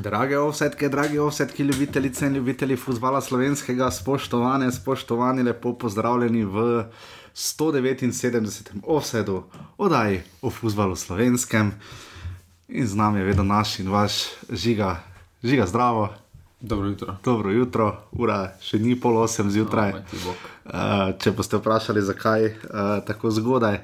Drage ovsetke, dragi ovsetki, ljubitelice in ljubitelji futbola slovenskega, spoštovane, spoštovani, lepo pozdravljeni v 179. offsetu, oddaji o futbalu slovenskem. In z nami je vedno naš in vaš žiga, žiga zdravo. Dobro jutro. Dobro jutro, ura še ni pol osem zjutraj. Bog. Uh, če boste vprašali, zakaj uh, tako zgodaj,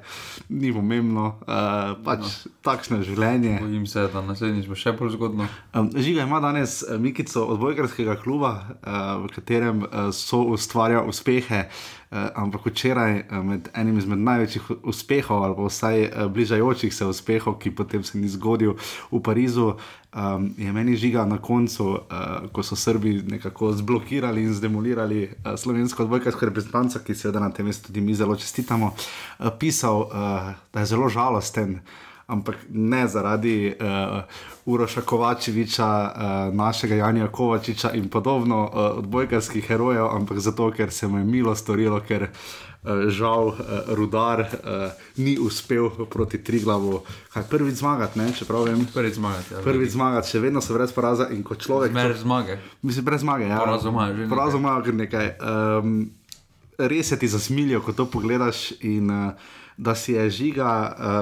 ni pomembno, uh, pač no. takšno je življenje. Bojim se, da naslednjič bo še bolj zgodno. Um, Žiga ima danes Mikico od Bojkarskega kluba, uh, v katerem uh, so ustvarja uspehe. Uh, ampak včeraj, uh, med enim izmed največjih uspehov, ali vsaj uh, bližajočih se uspehov, ki potem se ni zgodil v Parizu, um, je meni žiga na koncu, uh, ko so Srbi nekako zblokirali in zdemolirali uh, slovensko odbojkarsko reprezentanco, ki seveda na tem mestu tudi mi zelo čestitamo, uh, pisal, uh, da je zelo žalosten ampak ne zaradi uh, Uroša Kovačeviča, uh, našega Janja Kovačiča in podobno uh, odbojkarskih herojev, ampak zato, ker se mu je milo storilo, ker uh, žal uh, rudar uh, ni uspel proti Triglavu, kaj prvič zmagati, ne, čeprav vem. Prvič zmagati. Ja, Prvič zmagati, še vedno so brez poraza in kot človek. Zmer zmage. Mislim, brez zmage. Ja. Porazov imajo že nekaj. Porazov imajo kar nekaj. Um, res se ti zasmilijo, ko to pogledaš. In uh, da si je žiga,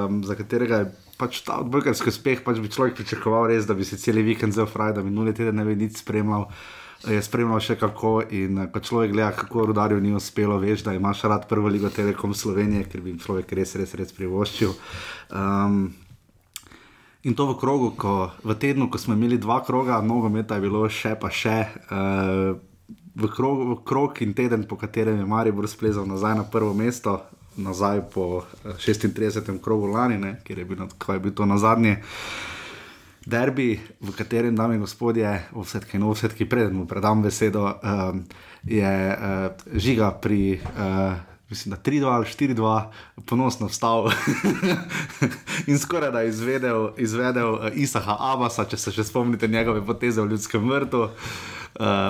um, za katerega je pač ta odbojkarski uspeh, pač bi človek pričakoval, res, da bi se cel vikend zelo fraj, da bi minuli teden ne bi nič spremljal. Je spremljal še kako, in uh, ko človek gleda, kako rudarju ni uspelo, veš, da imaš rad prvo ligo Telekom Slovenije, ker bi jim človek res, res, res privoščil. Um, In to v krogu, ko, v tednu, ko smo imeli dva kroga, nogometa je bilo še pa še. Uh, v, krog, v krog in teden, po katerem je Maribor splezal nazaj na prvo mesto, nazaj po eh, 36. krogu lani, ne, kjer je bil, na- ko je bil to na zadnje. Derbi, v katerem, dame in gospodje, vsetki in vsetki, preden mu predam besedo, um, je uh, žiga pri, uh, mislim, da 3-2 ali 4-2, ponosno vstal in skoraj da izvedel, izvedel uh, Isaha Abasa, če se še spomnite njegove poteze v ljudskem vrtu. Uh,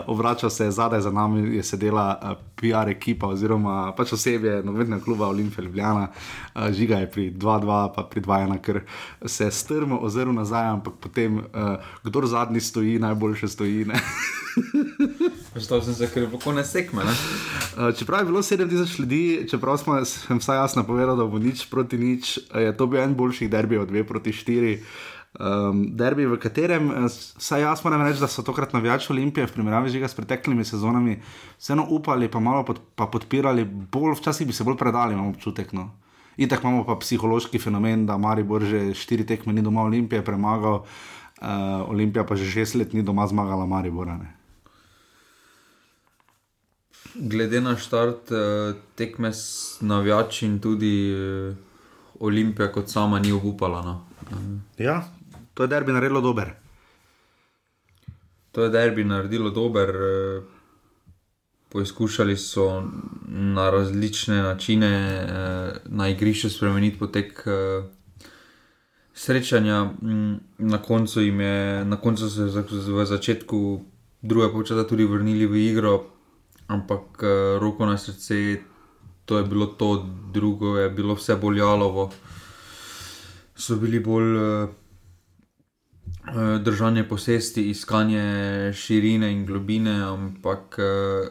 obračal se je zadaj za nami, je sedela uh, PR ekipa oziroma pač osebje novinarnega kluba Olimpije Ljubljana, uh, žiga je pri 2-2, pa pri 2-1, ker se strmo ozrl nazaj, ampak potem, uh, kdo zadnji stoji, najboljše stoji. Predstavljal sem se, konec tekme. ne. Uh, čeprav je bilo 7000 ljudi, čeprav smo, sem vsaj jasno povedal, da bo nič proti nič, uh, je to bil en boljših derbijev, 2 proti 4. Um, derbi, v katerem, eh, vsaj jaz moram reči, da so tokrat navijači Olimpije v primerjavi z žiga s preteklimi sezonami vseeno upali, pa malo pod, pa podpirali, bolj včasih bi se bolj predali, imam občutek. No. Itak imamo pa psihološki fenomen, da Maribor že štiri tekme ni doma Olimpije premagal, uh, Olimpija pa že šest let ni doma zmagala Maribora. Ne. Glede na štart eh, tekme s navijači in tudi eh, Olimpija kot sama ni obupala. No. Ja, to je derbi naredilo dober. To je derbi naredilo dober. eh, Poizkušali so na različne načine eh, na igrišču spremeniti potek eh, srečanja. Mm, Na koncu, je, na koncu so se v začetku druge počasa tudi vrnili v igro, ampak roko na srce, to je bilo to, drugo je bilo vse bolj jalovo. So bili bolj. Eh, držanje posesti, iskanje širine in globine, ampak eh,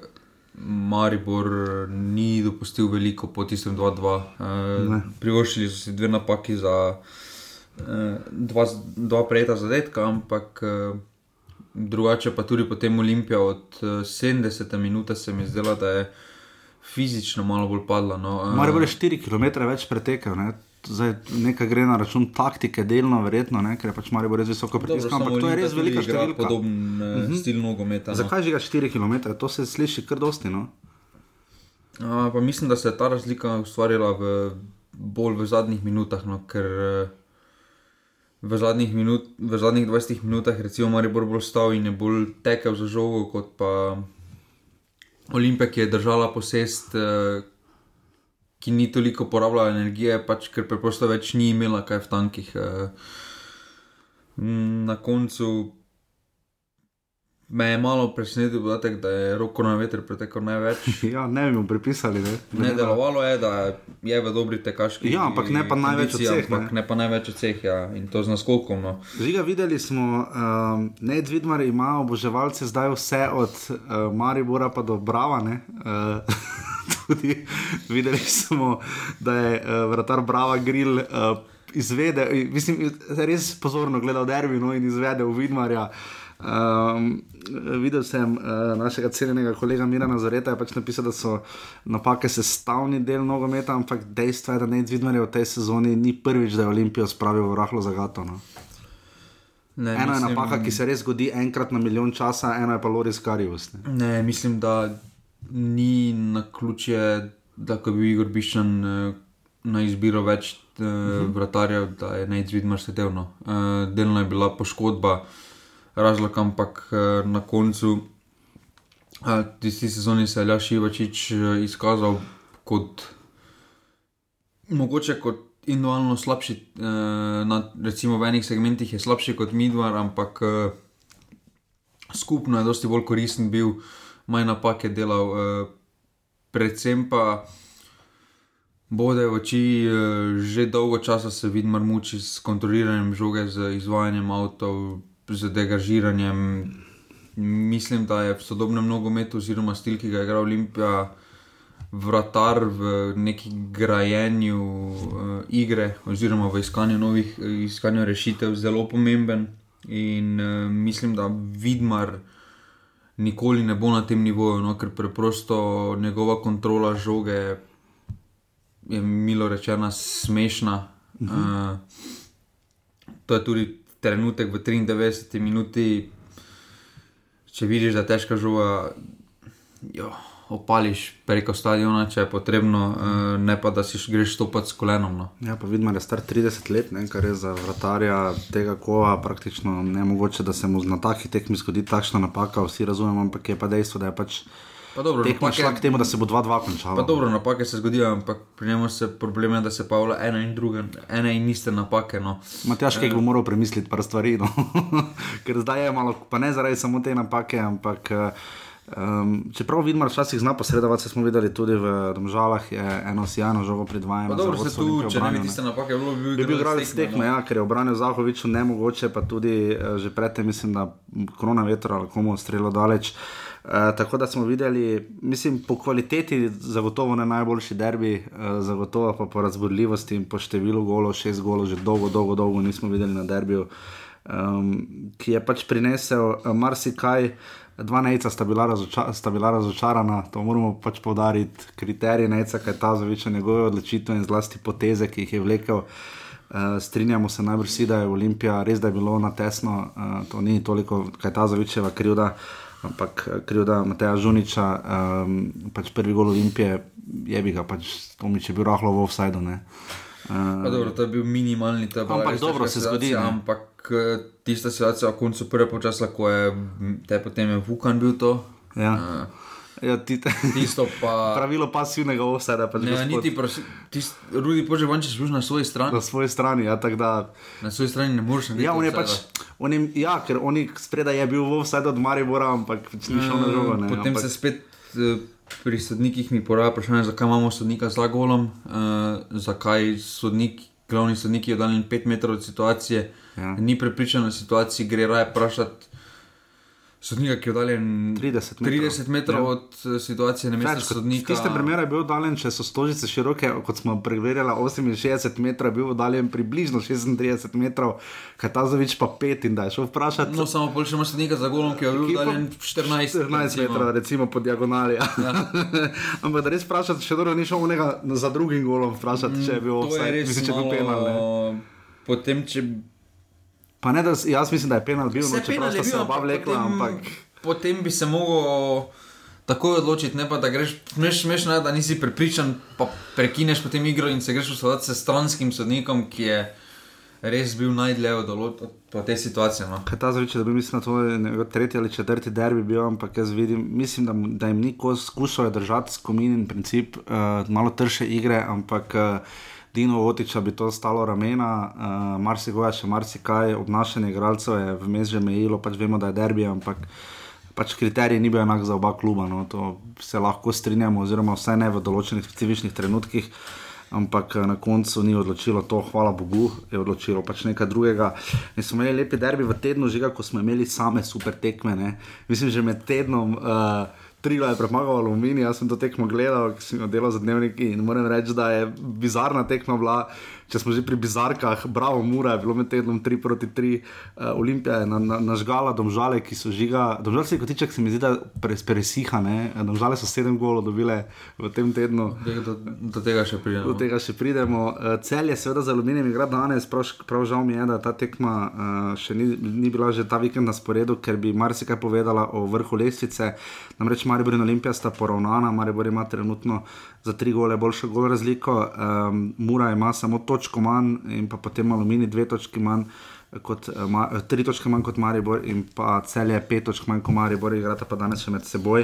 Maribor ni dopustil veliko po tistem 2-2. Ne. Eh, Privoščili so si dve napaki za dva, dva prejeta zadetka, ampak drugače pa tudi potem Olimpija od eh, 70 minute se mi zdela, da je fizično malo bolj padla. No. Mora biti 4 km več pretekel. Ne? Zdaj, nekaj gre na račun taktike, delno, verjetno, ne? ker je pač Marijo res visoko pritiskal, samo ampak to je res velika številka. Podoben uh -huh. stil nogometa. no. Zakaj že ga 4 km? To se sliši kar dosti. No? A, pa mislim, da se je ta razlika ustvarila v, bolj v zadnjih minutah, no, ker eh, v zadnjih, minut, v zadnjih 20 minutah, recimo, Maribor bolj stal in je bolj tekel za žogo, kot pa Olimpija, ki je držala posest, eh, ki ni toliko porabljala energije, pač ker preprosto več ni imela kaj v tankih. eh. Na koncu Me je malo presenetil podatek, da je roko na veter pretekel največ. Ja, ne bi mu pripisali. Ne, Ne, delovalo je, da je v dobri tekaški Ja, ampak ne pa največ od vseh, Ampak ne. ne pa največ od vseh, ja. in to z naskokom. No. Žiga, videli smo, um, Ned Vidmar ima oboževalce zdaj vse od uh, Maribora pa do Brava. ne. Uh, tudi videli smo, da je uh, vratar Brava Grill uh, izvedel, mislim, res pozorno gledal derbi no, in izvedel Vidmarja. Um, videl sem uh, našega cenjenega kolega Mirana Zoreta, je pač napisal, da so napake sestavni del nogometa, ampak dejstvo je, da Ned Vidmar je v tej sezoni ni prvič, da je Olimpijo spravil v rahlo zagato. No. Ne, Ena je mislim- napaka, ki se res zgodi enkrat na milijon časa, ena je pa Loris Karius. Ne. Ne, mislim, da ni na ključe, da bi bil Igor Bišan eh, na izbiro več uh -huh. vratarjev, da je neizvidno sedel. No. Uh, delno je bila poškodba, razlog, ampak uh, na koncu uh, tisti sezoni se je Aljaš Ivačič uh, izkazal kot mogoče kot individualno slabši, uh, na, recimo v enih segmentih je slabši kot Midvar, ampak uh, skupno je dosti bolj koristen bil, manj napake delal, uh, predvsem pa bode v oči, uh, že dolgo časa se vidi muči s kontroliranjem žoge, z izvajanjem avtov, z degažiranjem. Mislim, da je v sodobnem nogometu, oziroma stil, ki ga je igral Olimpija, vratar v neki grajenju uh, igre, oziroma v iskanju novih iskanju rešitev, zelo pomemben. In uh, mislim, da Vidmar nikoli ne bo na tem nivoju, no, ker preprosto njegova kontrola žoge je milo rečena smešna. Uh -huh. uh, to je tudi trenutek v 93 minuti, če vidiš, da je težka žoga, jo, opališ preko stadiona, če je potrebno, uh, ne pa da si greš stopati s kolenom. No. Ja, pa vidimo, da je star 30 let, ne, kar je za vratarja tega kova praktično ne mogoče, da se mu na takih tekmih zgodi takšna napaka. Vsi razumemo, ampak je pa dejstvo, da je pač Pa dobro, tekma napake- šla k temu, da se bo 2-2 končalo. Pa dobro, napake se zgodijo, ampak pri njemu se problem je, da se pavlja ena in druga, ene in iste napake. No. Matjaš, kaj bo moral premisliti par stvari. No. Ker zdaj je malo, pa ne zaradi samo te napake, ampak. Um, čeprav vidimo, včasih zna posredovati, se smo videli tudi v Domžalah, je eno sjajno žogo predvajano. Pa za dobro, se tu, če ne bi tiste napake, bilo bi Bi bil igralec tekme, ja, ker je obranil Zahoviču nemogoče, pa tudi eh, že predtem, mislim, da korona vetra ali komu strelo daleč. Uh, tako da smo videli, mislim, po kvaliteti zagotovo ne najboljši derbi, uh, zagotovo pa po razborljivosti in po številu golov, šest golov, že dolgo, dolgo, dolgo nismo videli na derbiju, um, ki je pač prinesel uh, marsikaj. Dva nejca sta bila, razoča sta bila razočarana, to moramo pač povdariti. Kriterij nejca, kaj ta zaviča njegove odločitve in zlasti poteze, ki jih je vlekel. Uh, strinjamo se najbrž vsi, da je Olimpija res, da je bilo na tesno, uh, to ni toliko kaj ta zavičeva krivda, ampak eh, krivda Mateja Žuniča, um, pač prvi gol Olimpije, je bi ga pač Tomič je bil rahlo v offsajdu. Pa dobro, to je bil minimalni tab. Ampak dobro se zgodi, ne. Ampak eh, tista situacija v koncu prve počasla, ko je te potem je Vukan bil to. Ja. eh, Ja, ti, Tisto pa. pravilo pasivnega offsajda, pač Ne, gospod niti prosi, tist, Rudi Poževančič je bil na svoji strani. na svoji strani. Ja, tako da, Na svoji strani ne moreš narediti. Ja, on je pač, on je, ja, ker oni spredaj je bil v offsajdu od Maribora, ampak pač ni šel na žogo. ne, Potem ampak, se spet eh, pri sodnikih mi poraja vprašanje, zakaj imamo sodnika za golom, uh, zakaj sodnik, glavni sodnik je oddaljen 5 metrov od situacije, Ja. ni prepričan o situaciji, gre raje vprašati. Sodnika, ki je oddaljen 30 metrov. 30 metrov Ja. od eh, situacije, ne Več mesto kot sodnika. Tiste primere je bil oddaljen, če so stožice široke, kot smo preverjali, 68 metrov, je bil oddaljen približno 36 metrov, Katazovič pa 5 in da je šel vprašati. No, samo pol še imaš sodnika za golom, ki je bil oddaljen 14, 14 recimo. metrov, recimo po diagonali. Ja. Ampak da res vprašati, še dobro ni šel onega za drugim golom vprašati, če je bil Mm, offside, mislim, če je bil penal. Ne. Potem, če Pa ne, da, jaz mislim, da je penal bil, no, Se čeprav penal sta je se bil, oba ampak vlekla, potem- ampak. Potem bi se mogel takoj odločiti, ne pa da greš, smeš, smešno je, da nisi prepričan, pa prekineš potem igro in se greš usodati s stranskim sodnikom, ki je res bil najdlje od dolo- po tej situaciji. No. Kaj ta zveče, da bi mislim, da to je njegov tretji ali četrti derbi bil, ampak jaz vidim, mislim, da, da jim ni kos skušal držati skomin in princip uh, malo trše igre, ampak uh, Dino Otiča bi to stalo ramena, uh, marsikoga še marsikaj, obnašanje igralcev je vmes že mejilo, pač vemo, da je derbi, ampak pač kriterij ni bil enak za oba kluba. No, to se lahko strinjamo, oziroma vsaj ne v določenih specifičnih trenutkih. Ampak eh, na koncu ni odločilo to, hvala Bogu, je odločilo pač nekaj drugega. In smo imeli lepe derbi v tednu, že ko smo imeli same super tekme. Ne. Mislim, že med tednom. Uh, Trilo je premagal aluminij, jaz sem to tekmo gledal, ki sem jo delal za dnevniki in moram reči, da je bizarna tekma bila če smo že pri bizarkah, bravo, mura je bilo med tednom 3 proti 3, uh, Olimpija je nažgala na domžale, ki so žiga. Domžale se je kotiček, se mi zdi, da pres, presiha, ne? domžale so 7 golov dobile v tem tednu. Do, do tega še pridemo. Do tega še pridemo. Uh, cel je seveda za aluminijem igra danes, prav, prav žal mi je, da ta tekma uh, še ni, ni bila že ta vikend na sporedu, ker bi marsikaj povedala o vrhu lestvice. Namreč Maribor in Olimpija sta poravnana, Maribor ima trenutno za tri gole boljšo gol razliko. Um, Mura ima samo točko manj in pa potem Alumini dve točki manj. Kot, ma, tri točke manj kot Maribor, in pa cel je pet točk manj kot Maribor, igrata pa danes še med seboj.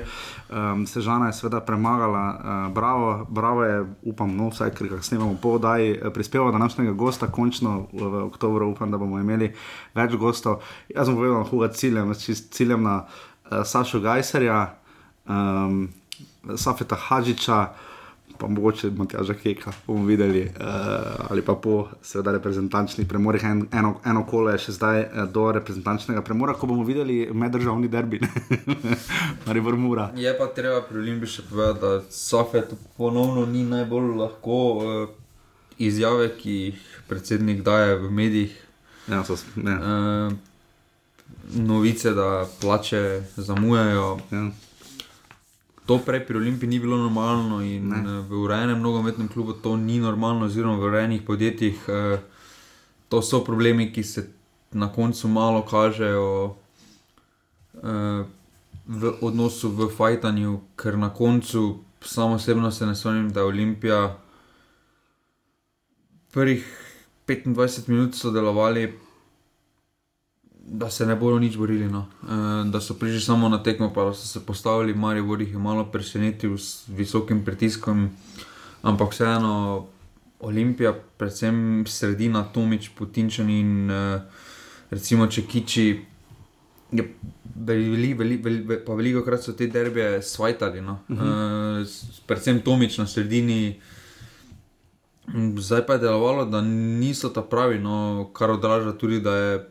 Um, Sežana je seveda premagala, uh, bravo, bravo je, upam, no, vsaj ker ga snemamo po oddaji, prispeval današnjega gosta, končno v, v oktobru, upam, da bomo imeli več gostov. Jaz sem povedal, huga ciljem, ciljem na uh, Sašo Gajserja, um, Safeta Hadžiča pa mogoče Matjaža Keka, bomo videli, uh, ali pa po seveda reprezentančnih premorih, en, eno, eno kolo je še zdaj uh, do reprezentančnega premora, ko bomo videli meddržavni derbi, ali pa mura. Je pa treba pri Olimpiji še povedati, da Sofet ponovno ni najbolj lahko uh, izjave, ki jih predsednik daje v medijih. Ja, so, ja. uh, novice, da plače zamujajo. Ja to prej pri Olimpiji ni bilo normalno in ne. Eh, v urejenem nogometnem klubu to ni normalno, oziroma v urejenih podjetjih. Eh, to so problemi, ki se na koncu malo kažejo eh, v odnosu v fajtanju, ker na koncu samo osebno se ne spomnim, da je Olimpija prvih 25 minut sodelovali da se ne bodo nič borili. No. E, da so prišli samo na tekmo, pa so se postavili, Marijo Bor jih je malo presenetil s visokim pritiskom, ampak vseeno Olimpija, predvsem sredina, Tomič, Putinčan in e, recimo Čekiči. Je, veli, veli, veli, pa veliko krat so te derbije svajtali, no. uh -huh. e, predvsem Tomič na sredini. Zdaj pa je delovalo, da niso ta pravi, no, kar odraža tudi, da je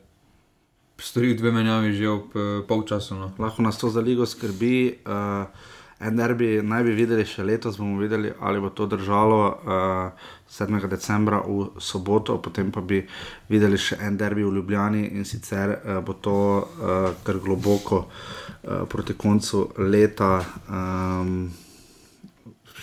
storil dve menjavi že ob uh, polčasu. No. Lahko nas to za ligo skrbi. Uh, En derbi naj bi videli še letos, bomo videli, ali bo to držalo uh, eh, 7. decembra v soboto, potem pa bi videli še en derbi v Ljubljani in sicer uh, bo to uh, kar globoko uh, proti koncu leta, um,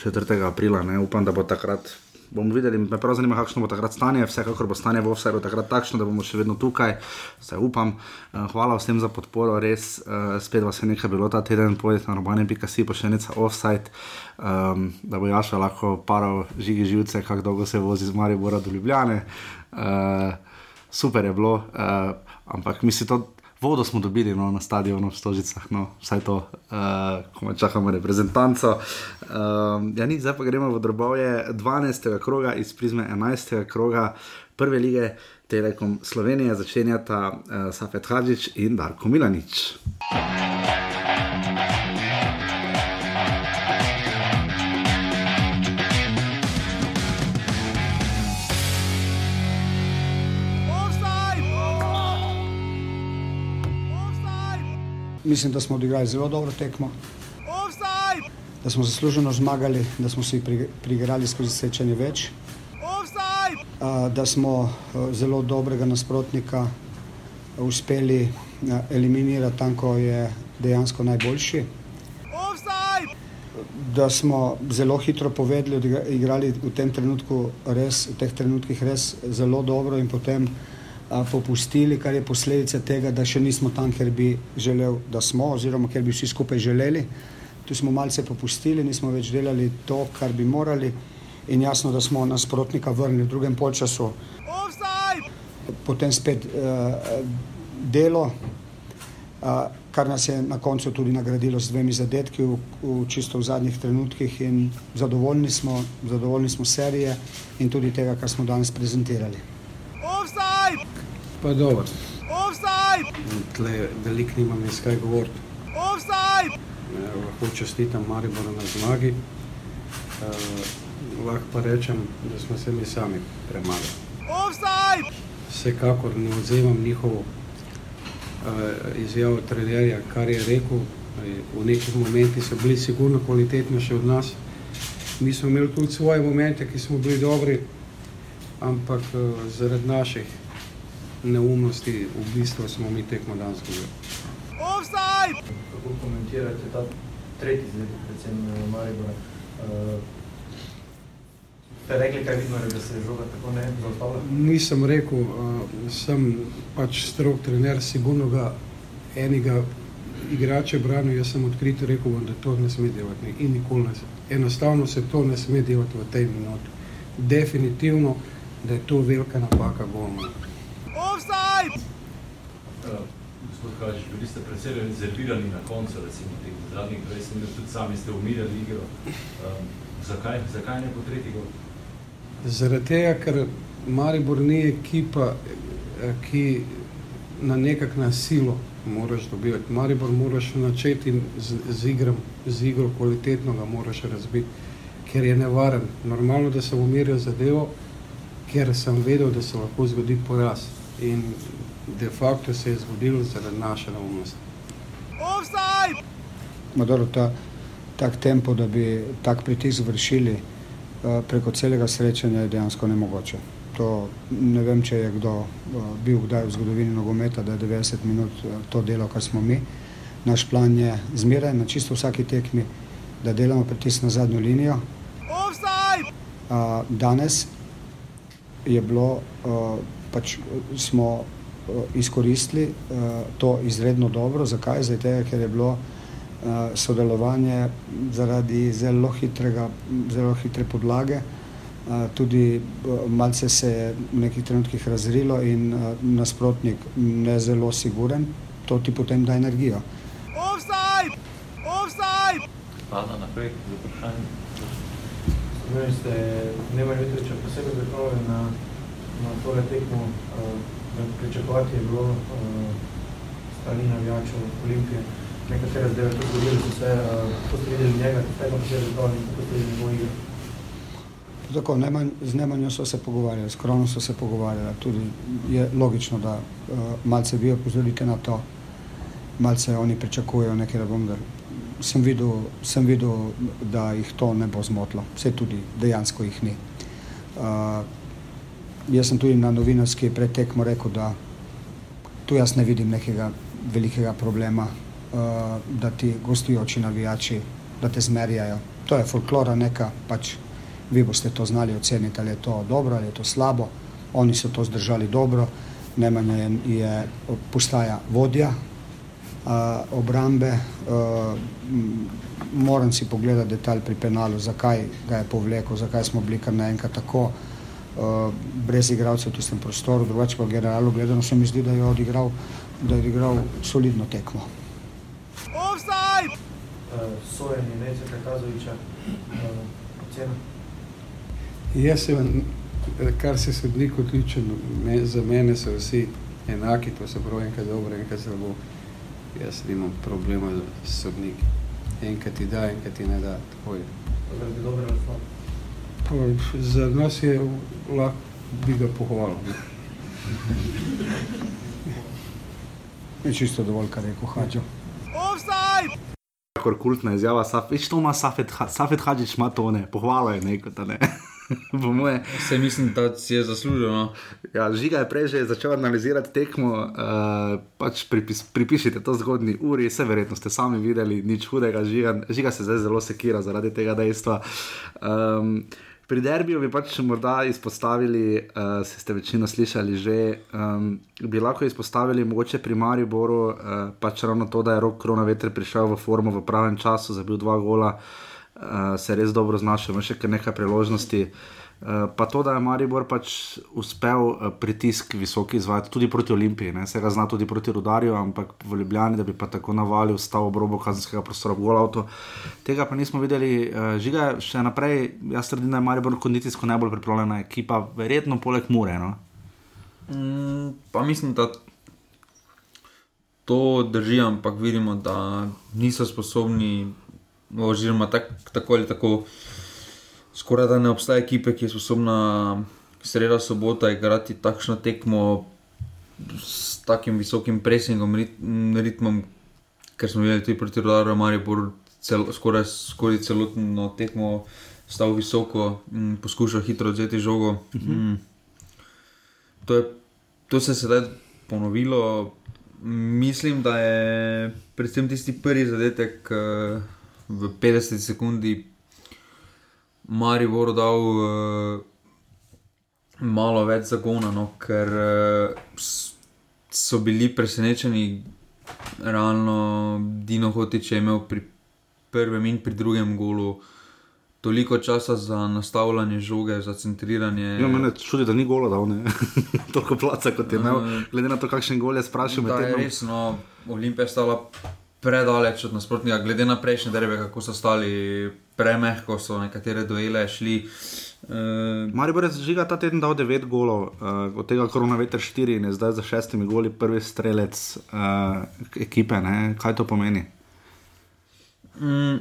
4. aprila. Ne? Upam, da bo takrat bomo videli, me prav zanima, kakšno bo takrat stanje. Vsekakor bo stanje v Ovsajdu takrat takšno, da bomo še vedno tukaj, vse upam. Uh, hvala vsem za podporo, res uh, spet vas je nekaj bilo ta teden, pojdite na robane.si, pa še nekaj Ovsajd, um, da bo Jaša lahko paral žigi živce, kako dolgo se vozi z Maribora do Ljubljane. Uh, super je bilo, uh, ampak mislim, to vodo smo dobili no, na stadionu v Stožicah, no, vsaj to, uh, ko čakamo reprezentanco. Uh, ja, ni, zdaj pa gremo v drobove 12. kroga iz prizme 11. kroga prve lige Telekom Slovenije, začenjata uh, Safet Hadžič in Darko Milanič. Mislim, da smo odigrali zelo dobro tekmo. Da smo zasluženo zmagali, da smo si prigrali skozi sečenje več. Da smo zelo dobrega nasprotnika uspeli eliminirati tam, ko je dejansko najboljši. Da smo zelo hitro povedali, da igrali v tem trenutku res, v teh trenutkih res zelo dobro in potem popustili, kar je posledica tega, da še nismo tam, ker bi želel, da smo, oziroma ker bi vsi skupaj želeli. Tu smo malce popustili, nismo več delali to, kar bi morali, in jasno, da smo nasprotnika vrnili v drugem polčasu. Potem spet uh, delo, uh, kar nas je na koncu tudi nagradilo z dvemi zadetki, v, v čisto v zadnjih trenutkih, in zadovoljni smo, zadovoljni smo serije in tudi tega, kar smo danes prezentirali. Pa dobro. Tle veliko nimam iz kaj govoriti. Eh, Lahko čestitam Mariboru na zmagi. Eh, lahko pa rečem, da smo se mi sami premagali. Vsekakor ne odzemam njihovo eh, izjavo trenerja, kar je rekel. Eh, V nekih momentih so bili sigurno kvalitetnejši od nas. Mi smo imeli tudi svoje momente, ki smo bili dobri, ampak eh, zaradi naših neumnosti v bistvu smo mi tekmo danes izgubili. kako komentirate ta tretji izdelek, predvsem eh, Maribora. Uh, ste rekli, kaj vidno je, da se je žoga tako ne zaustavlja? Nisem rekel, uh, sem pač strok trener, sigurno ga enega igrača branil, jaz sem odkrito rekel, da to ne sme delati in nikoli ne sme. Enostavno se to ne sme delati v tej minuti. Definitivno, da je to velika napaka golmana. Uh, Gospod Kažič, bili ste precej rezervirani na koncu, recimo teh zadnjih 20 minut, tudi sami ste umirjali igro. Um, zakaj? zakaj ne po tretji gol? Zaradi tega, ker Maribor ni ekipa, eh, ki na nekak na silo moraš dobivati. Maribor moraš načeti z, z, igrom, z igro kvalitetno ga moraš razbiti, ker je nevaren. Normalno, da sem umiril zadevo, ker sem vedel, da se lahko zgodi poraz. In de facto se je zgodilo zaradi naše neumnosti. Maduro, ta, tak tempo, da bi tak pritisk vršili eh, preko celega srečanja, je dejansko nemogoče. To, ne vem, če je kdo eh, bil kdaj v zgodovini nogometa, da je 90 minut eh, to delo, kar smo mi. Naš plan je zmeraj na čisto vsaki tekmi, da delamo pritisk na zadnjo linijo. A, Danes je bilo, pač smo eh, izkoristili eh, to izredno dobro. Zakaj? Zato, ker je bilo eh, sodelovanje zaradi zelo, hitrega, zelo hitre podlage. Eh, Tudi eh, malce se je v nekih trenutkih razrilo in eh, nasprotnik ne zelo siguren, to ti potem da energijo. Ana, naprej, z vprašanjem. Spomenuli ste Nemanja Mitrovića posebej pripravljen na, na tole tekmo. Uh, pričakovati je bilo uh, strani navijačev Olimpije. Nekatere zdaj tudi govorili so se, uh, kako ste videli njega, kaj pa posebej pripravljen, kako ste videli njegovo igro. Tako, Nemanj, z Nemanjo so se pogovarjali, s Kronom so se pogovarjali. Tudi je logično, da uh, malce vi opozorite na to, malce oni pričakujejo nekaj, da da. Sem videl, sem videl, da jih to ne bo zmotilo, vse tudi dejansko jih ni. Uh, jaz sem tudi na novinarski pretekmo rekel, da tu jaz ne vidim nekega velikega problema, uh, da ti gostujoči navijači, da te zmerjajo. To je folklora neka, pač vi boste to znali oceniti, ali je to dobro ali je to slabo. Oni so to zdržali dobro, Nemanja je, je postaja vodja uh, obrambe. Uh, moram si pogledati detalj pri penalu, zakaj ga je povlekel, zakaj smo bili kar naenkrat tako uh, brez igralcev v tistem prostoru, drugače pa generalno gledano se mi zdi, da je odigral, da je odigral solidno tekmo. Uh, sojenje Neca Kakazoviča, uh, ocena. Jaz sem, kar se sodnikov tiče, me, za mene so vsi enaki, to se pravi, enkrat dobro, enkrat slabo. Jaz nimam problema s sodniki. Enkrat ti da, enkrat ti ne da. Tako je. Slab. Pa, za nas je lahko bi ga pohvalil. ne. Je čisto dovolj, kar je rekel Hadžo. Kakor kultna izjava, Saf, več to ima Safet, Safet Hadžič, ima to ne, pohvalo je neko, da ne. Po moje. Se mislim, da si je zaslužil. No. Ja, Žiga je prej že začel analizirati tekmo, uh, pač pripis, pripišite to zgodni uri, vse verjetno ste sami videli, nič hudega, žiga, žiga se zdaj zelo sekira zaradi tega dejstva. Um, pri derbiju bi pač morda izpostavili, uh, se ste večino slišali že, um, bi lahko izpostavili mogoče pri Mariboru, uh, pač ravno to, da je rok korona veter prišel v formo v pravem času, zabil dva gola, uh, se je res dobro znašel, ima še kar nekaj priložnosti. Uh, pa to, da je Maribor pač uspel uh, pritisk visoki izvajati tudi proti Olimpiji, ne? se ga zna tudi proti Rudarju, ampak v Ljubljani, da bi pa tako navalil, stal ob robu kazenskega prostora, v gol avto. Tega pa nismo videli, uh, žiga še naprej, jaz trdim, da je Maribor kondicijsko najbolj pripravljena ekipa, verjetno poleg Mure. No? Mm, pa mislim, da to drži, ampak vidimo, da niso sposobni, oziroma tak, tako ali tako, skoraj da ne obstaja ekipe, ki je sposobna sredo sobota igrati takšno tekmo s takim visokim presingom, rit, ritmom, ker smo videli tudi proti Rodaru, Maribor cel, skoraj, skoraj celotno tekmo stal visoko in poskušal hitro odzeti žogo. Mm. To, je, to se je sedaj ponovilo. Mislim, da je predvsem tisti prvi zadetek eh, v 50 sekundi Maribor dal uh, malo več zagona, no, ker uh, so bili presenečeni. Realno Dino Hotič je imel pri prvem in pri drugem golu toliko časa za nastavljanje žoge, za centriranje. Ja, mene čudi, da ni gola dal. Toliko placa kot je imel, Eh, glede na to, kakšen gol je sprašil Da je no, Olimpija je stala predaleč od nasprotnika, glede na prejšnje derbe, kako so stali premehko, so nekatere duele šli. Uh, Maribor je žiga ta teden dal 9 golov, uh, od tega korona veter 4 in je zdaj za šestimi goli prvi strelec uh, ekipe. Ne? Kaj to pomeni? mm,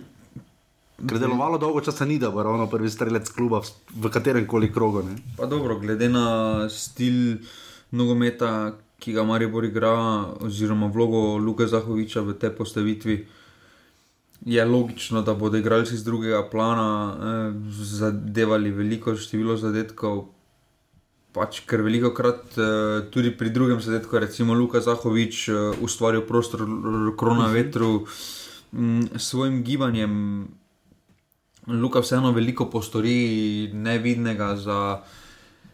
Ker delovalo dolgo časa ni, da bo ravno prvi strelec kluba v, v katerem koli krogu. Ne? pa dobro, glede na stil nogometa, ki ga Maribor igra, oziroma vlogo Luka Zahoviča v tej postavitvi. Je logično, da bodo igralci z drugega plana eh, zadevali veliko število zadetkov, pač ker veliko krat eh, tudi pri drugem zadetku, recimo Luka Zahovič, eh, ustvaril prostor r- krona vetru mm, s svojim gibanjem. Luka vseeno veliko postori nevidnega. Za,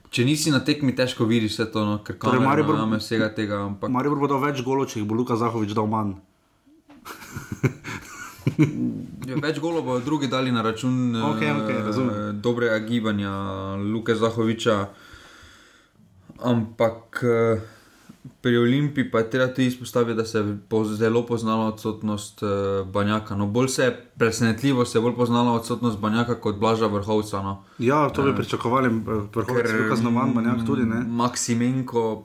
če nisi na tekmi, težko vidiš vse to, no, ker Torej, kamera Maribor- najame vsega tega. Ampak Maribor bo dal več golov, če jih bo Luka Zahovič dal manj. Ja, več golov bodo drugi dali na račun Okej, eh, okej, razumem. dobrega gibanja Luka Zahoviča. Ampak eh, pri Olimpiji pa je treba tudi izpostaviti, da se je zelo poznala odsotnost eh, Banjaka. No, bolj se je presenetljivo, se je bolj poznala odsotnost Banjaka kot Blaža Vrhovca. No. Ja, to bi pričakovali, vrhovec Luka Znovan, manjak tudi. Ne? Maksimenko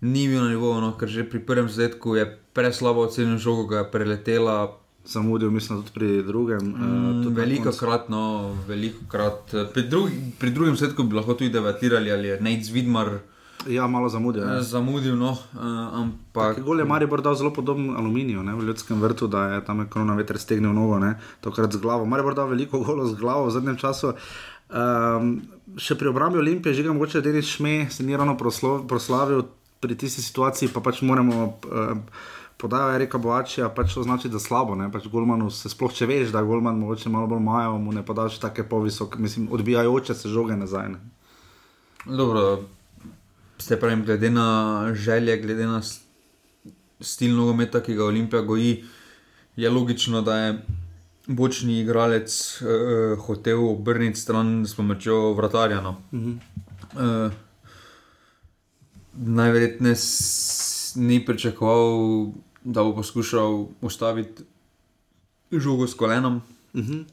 ni bil na nivoju, no, ker že pri prvem zadetku je preslabo ocenil žogo, ga je preletela. Zamudil, mislim, tudi pri drugem. Mm, eh, tudi na veliko krat, no, veliko krat. Pri, drugi, pri drugem svetku bi lahko tudi debatirali, ali je Nec Vidmar Ja, malo zamudil. eh, Ja. zamudil, no, eh, ampak Gol je Maribor dal zelo podoben aluminiju ne, v ljudskem vrtu, da je tam korona veter stegnil nogo, ne, tokrat z glavo. Maribor dal veliko golov z glavo v zadnjem času. Um, še pri obrambi Olimpije, že ga mogoče Denis Šme se ni ravno proslo, proslavil pri tisti situaciji, pa pač moramo. Um, Podajo je reka Boačija, pač to znači, da slabo, ne, pač Golmanu se sploh če veš, da Golman mogoče malo bolj majo, mu ne podaš take povisoke, mislim, odbijajoče se žoge nazaj. Ne. dobro. Se pravi, glede na želje, glede na stil nogometa, ki ga Olimpija goji, je logično, da je bočni igralec uh, hotel obrniti stran s pomočjo vratarja. No. Uh, najverjetneje s- ni pričakoval, da bo poskušal ustaviti žogo s kolenom. Uh -huh.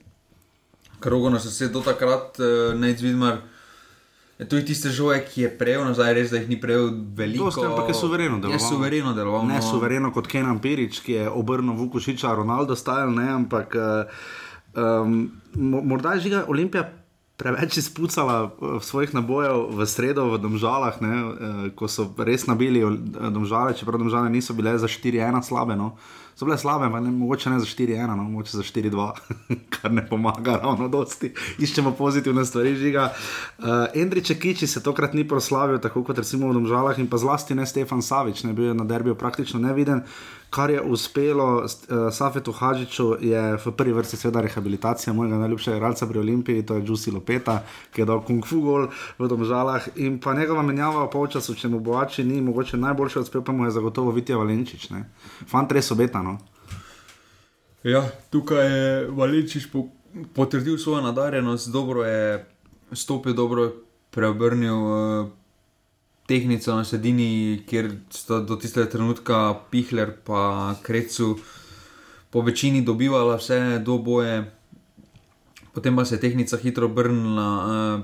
Krogo nas vse do takrat, uh, ne izvidmar. Je to tiste žoge, ki je prejel, nazaj res, da jih ni prejel veliko. Dosti, ampak je suvereno deloval. Je suvereno deloval. Ne no. suvereno kot Kenan Pirič, ki je obrnil Vukošiča, Ronaldo stajal, ne, ampak um, morda je žiga Olimpija preveč izpucala eh, svojih nabojev v sredo v Domžalah, ne, eh, ko so res nabili eh, Domžale, čeprav Domžale niso bile za 4-1 slabe. No. So bile slabe, ne, mogoče ne za 4-1, no, mogoče za 4-2, kar ne pomaga ravno dosti. Iščemo pozitivne stvari, žiga. Uh, Endriče Kiči se tokrat ni proslavil, tako kot recimo v Domžalah in pa zlasti ne Stefan Savič, ne bil je na derbiju praktično neviden. Kar je uspelo uh, Safetu Hadžiču, je v prvi vrsti seveda rehabilitacija mojega najljubšega igralca pri Olimpiji, to je Jusi Lopeta, ki je dal kung fu gol v Domžalah in pa njegova menjava v polčasu, če mu boači ni mogoče najboljši odspel, pa mu je zagotovo Vitija Valenčič. Ne. Fant res obeta. Ja, tukaj je Valenčič po, potrdil svojo nadarjenost, dobro je stopil, dobro je preobrnil uh, tehnico na sredini, kjer sta do tistega trenutka Pihler in Krecu po večini dobivala vse do boje, potem pa se je tehnica hitro obrnila. Uh,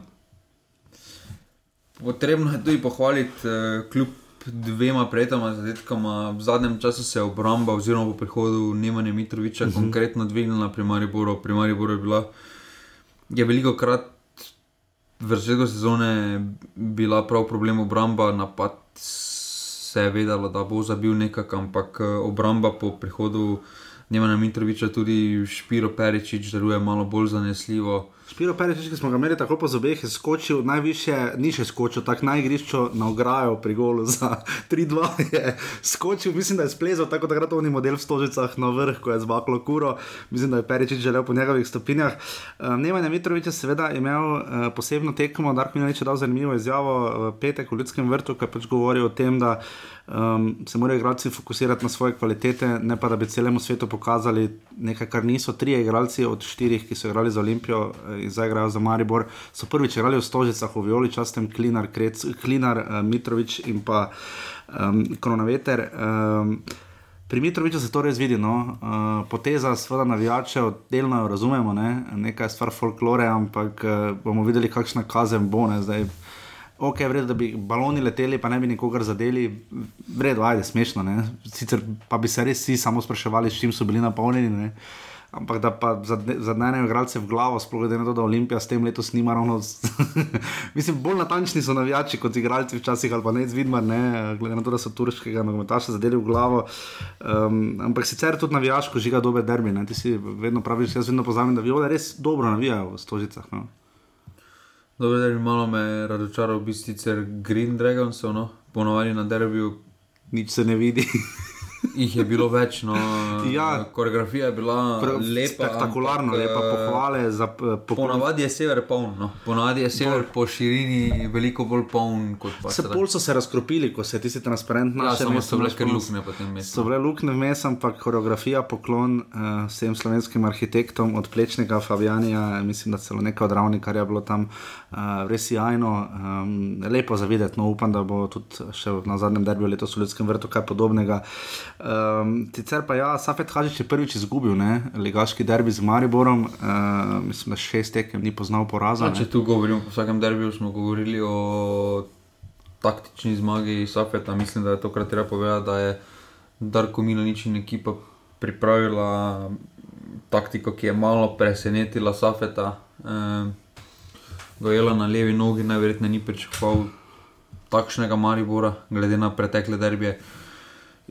potrebno je tudi pohvaliti uh, kljub dvema prejetama zadetkama. V zadnjem času se je obramba, oziroma po prihodu Nemanja Mitroviča, uh -huh. konkretno dvignila pri Mariboru. Pri Mariboru je bila je veliko krat v začetku sezone bila prav problem obramba, napad se je vedelo, da bo zabil nekak, ampak eh, obramba po prihodu Nemanja Mitroviča, tudi Špiro Peričič, deluje malo bolj zanesljivo. Špiro Peričič, ki smo ga imeli tako po zobeh, je skočil najviše, ni še skočil, tako na igrišču na ograjo pri golu za 3-2 je skočil, mislim, da je splezal tako takrat oni model v stožicah na vrh, ko je zbaklo kuro, mislim, da je Peričič želel po njegovih stopinjah. Um, Nemanja Mitroviča seveda je imel uh, posebno tekmo, Darko Minalič je dal zanimivo izjavo v petek v Ljudskem vrtu, ki je pač govoril o tem, da um, se morajo igralci fokusirati na svoje kvalitete, ne pa da bi celemu svetu pokazali nekaj, kar niso. Trije igralci od štirih, ki so igrali za Olimpijo zdaj igrajo za Maribor, so prvič igrali v Stožicah, v Violi, častem Klinar, Krec, Klinar uh, Mitrovič in pa um, Koronaveter. Um, Pri Mitroviču se to res vidi, no? uh, poteza, seveda, navijačev, delno jo razumemo, ne? nekaj je stvar folklore, ampak uh, bomo videli, kakšna kazen bo. Ne? Zdaj, ok, vredno, da bi baloni leteli, pa ne bi nikogar zadeli, vredno, ajde, smešno. Ne? Sicer pa bi se res vsi samo spraševali, s čim so bili napolnjeni. Ne? Ampak da pa zadnjejo igralce v glavo, sploh glede na to, da Olimpija s tem letos nima ravno. Mislim, bolj natančni so navijači kot igralci včasih ali pa ne izvidma, ne, glede na to, da so turškega nogometaša zadeli v glavo. Um, ampak sicer tudi navijaško žiga dobe derbi. Ne. Ti si vedno praviš, jaz vedno pozamem, da viole res dobro navijajo v stožicah. No. Dobro, da bi malo me razočaral, v bistvu sicer Green Dragons, no, ponovadi na derbiju. Nič se ne vidi. Jih je bilo več, no, ja, koreografija je bila lepa. Spektakularno, ampak, lepa pohvale. Za, po, ponavadi je sever poln, no. ponavadi je sever po širini veliko bolj poln kot pa se. Pol so se razkropili, ko se ti si transparent ja, našel. Ja, so bile kar luknje potem mestu. So bile luknje vmes, ampak koreografija poklon uh, vsem slovenskim arhitektom, od plečnega Fabijanija, mislim, da celo nekaj od ravni, kar je bilo tam uh, res jajno, um, lepo za videti. No, upam, da bo tudi še na zadnjem derbiju letos v Ljudskem vrtu kaj podobnega. Um, sicer pa ja, Safet Hadžič je prvič izgubil, ne? ligaški derbi z Mariborom, uh, mislim, da šest tekem ni poznal poraza. Ja, če tu govorimo o vsakem derbiju, smo govorili o taktični zmagi Safeta. Mislim, da je to kar treba povedati, da je Darko Milanič in ekipa pripravila taktiko, ki je malo presenetila Safeta. Uh, Gojela na levi nogi, najverjetneje ni pričakoval takšnega Maribora, glede na pretekle derbije.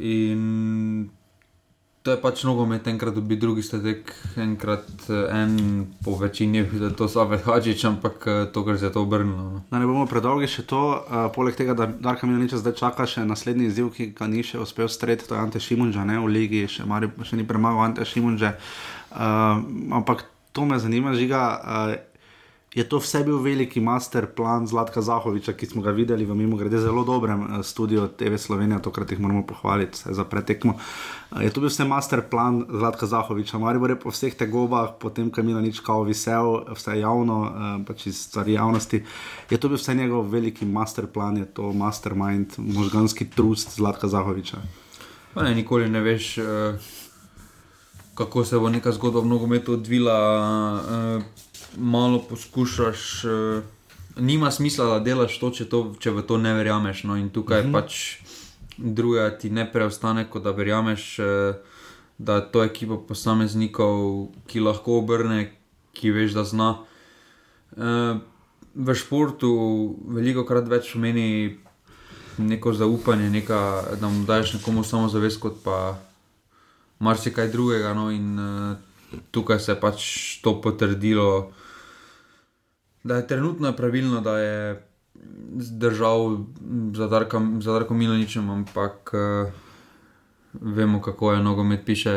In to je pač nogomet, enkrat dobi drugi stetek, enkrat eh, en po večini, da to save hačič, ampak eh, to, kar se je to obrnilo. No. Da ne bomo predolgi še to, uh, poleg tega, da Darka Milaniča zdaj čaka še naslednji izziv, ki ga ni še uspel streti, to je Ante Šimunža, ne v ligi, še, Mari, še ni premagal Ante Šimunža. Uh, ampak to me zanima, žiga. Uh, je to vse bil veliki master plan Zlatka Zahoviča, ki smo ga videli v mimo grede zelo dobrem eh, studiu TV Slovenija, tokrat jih moramo pohvaliti za pretekmo. Eh, je to bil vse master plan Zlatka Zahoviča, ali bo po vseh tegobah, potem, ko je Mila nič kao visel, vse javno, eh, pač iz stvari javnosti, je to bil vse njegov veliki master plan, je to mastermind, možganski trust Zlatka Zahoviča. Pa ne, nikoli ne veš. Uh... Kako se bo neka zgodba v nogometu odvila, malo poskušaš, uh, nima smisla, da delaš to, če, to, če v to ne verjameš. No, in tukaj uh -huh. pač druga ti ne preostane, kot da verjameš, uh, da je to ekipa posameznikov, ki lahko obrne, ki veš, da zna. Uh, v športu veliko krat več pomeni neko zaupanje, neka, da mu daš nekomu samo zavest, kot pa marsikaj drugega. No, in, uh, Tukaj se je pač to potrdilo, da je trenutno pravilno, da je zdržal za Darko Milaničem, ampak uh, vemo, kako je nogomet piše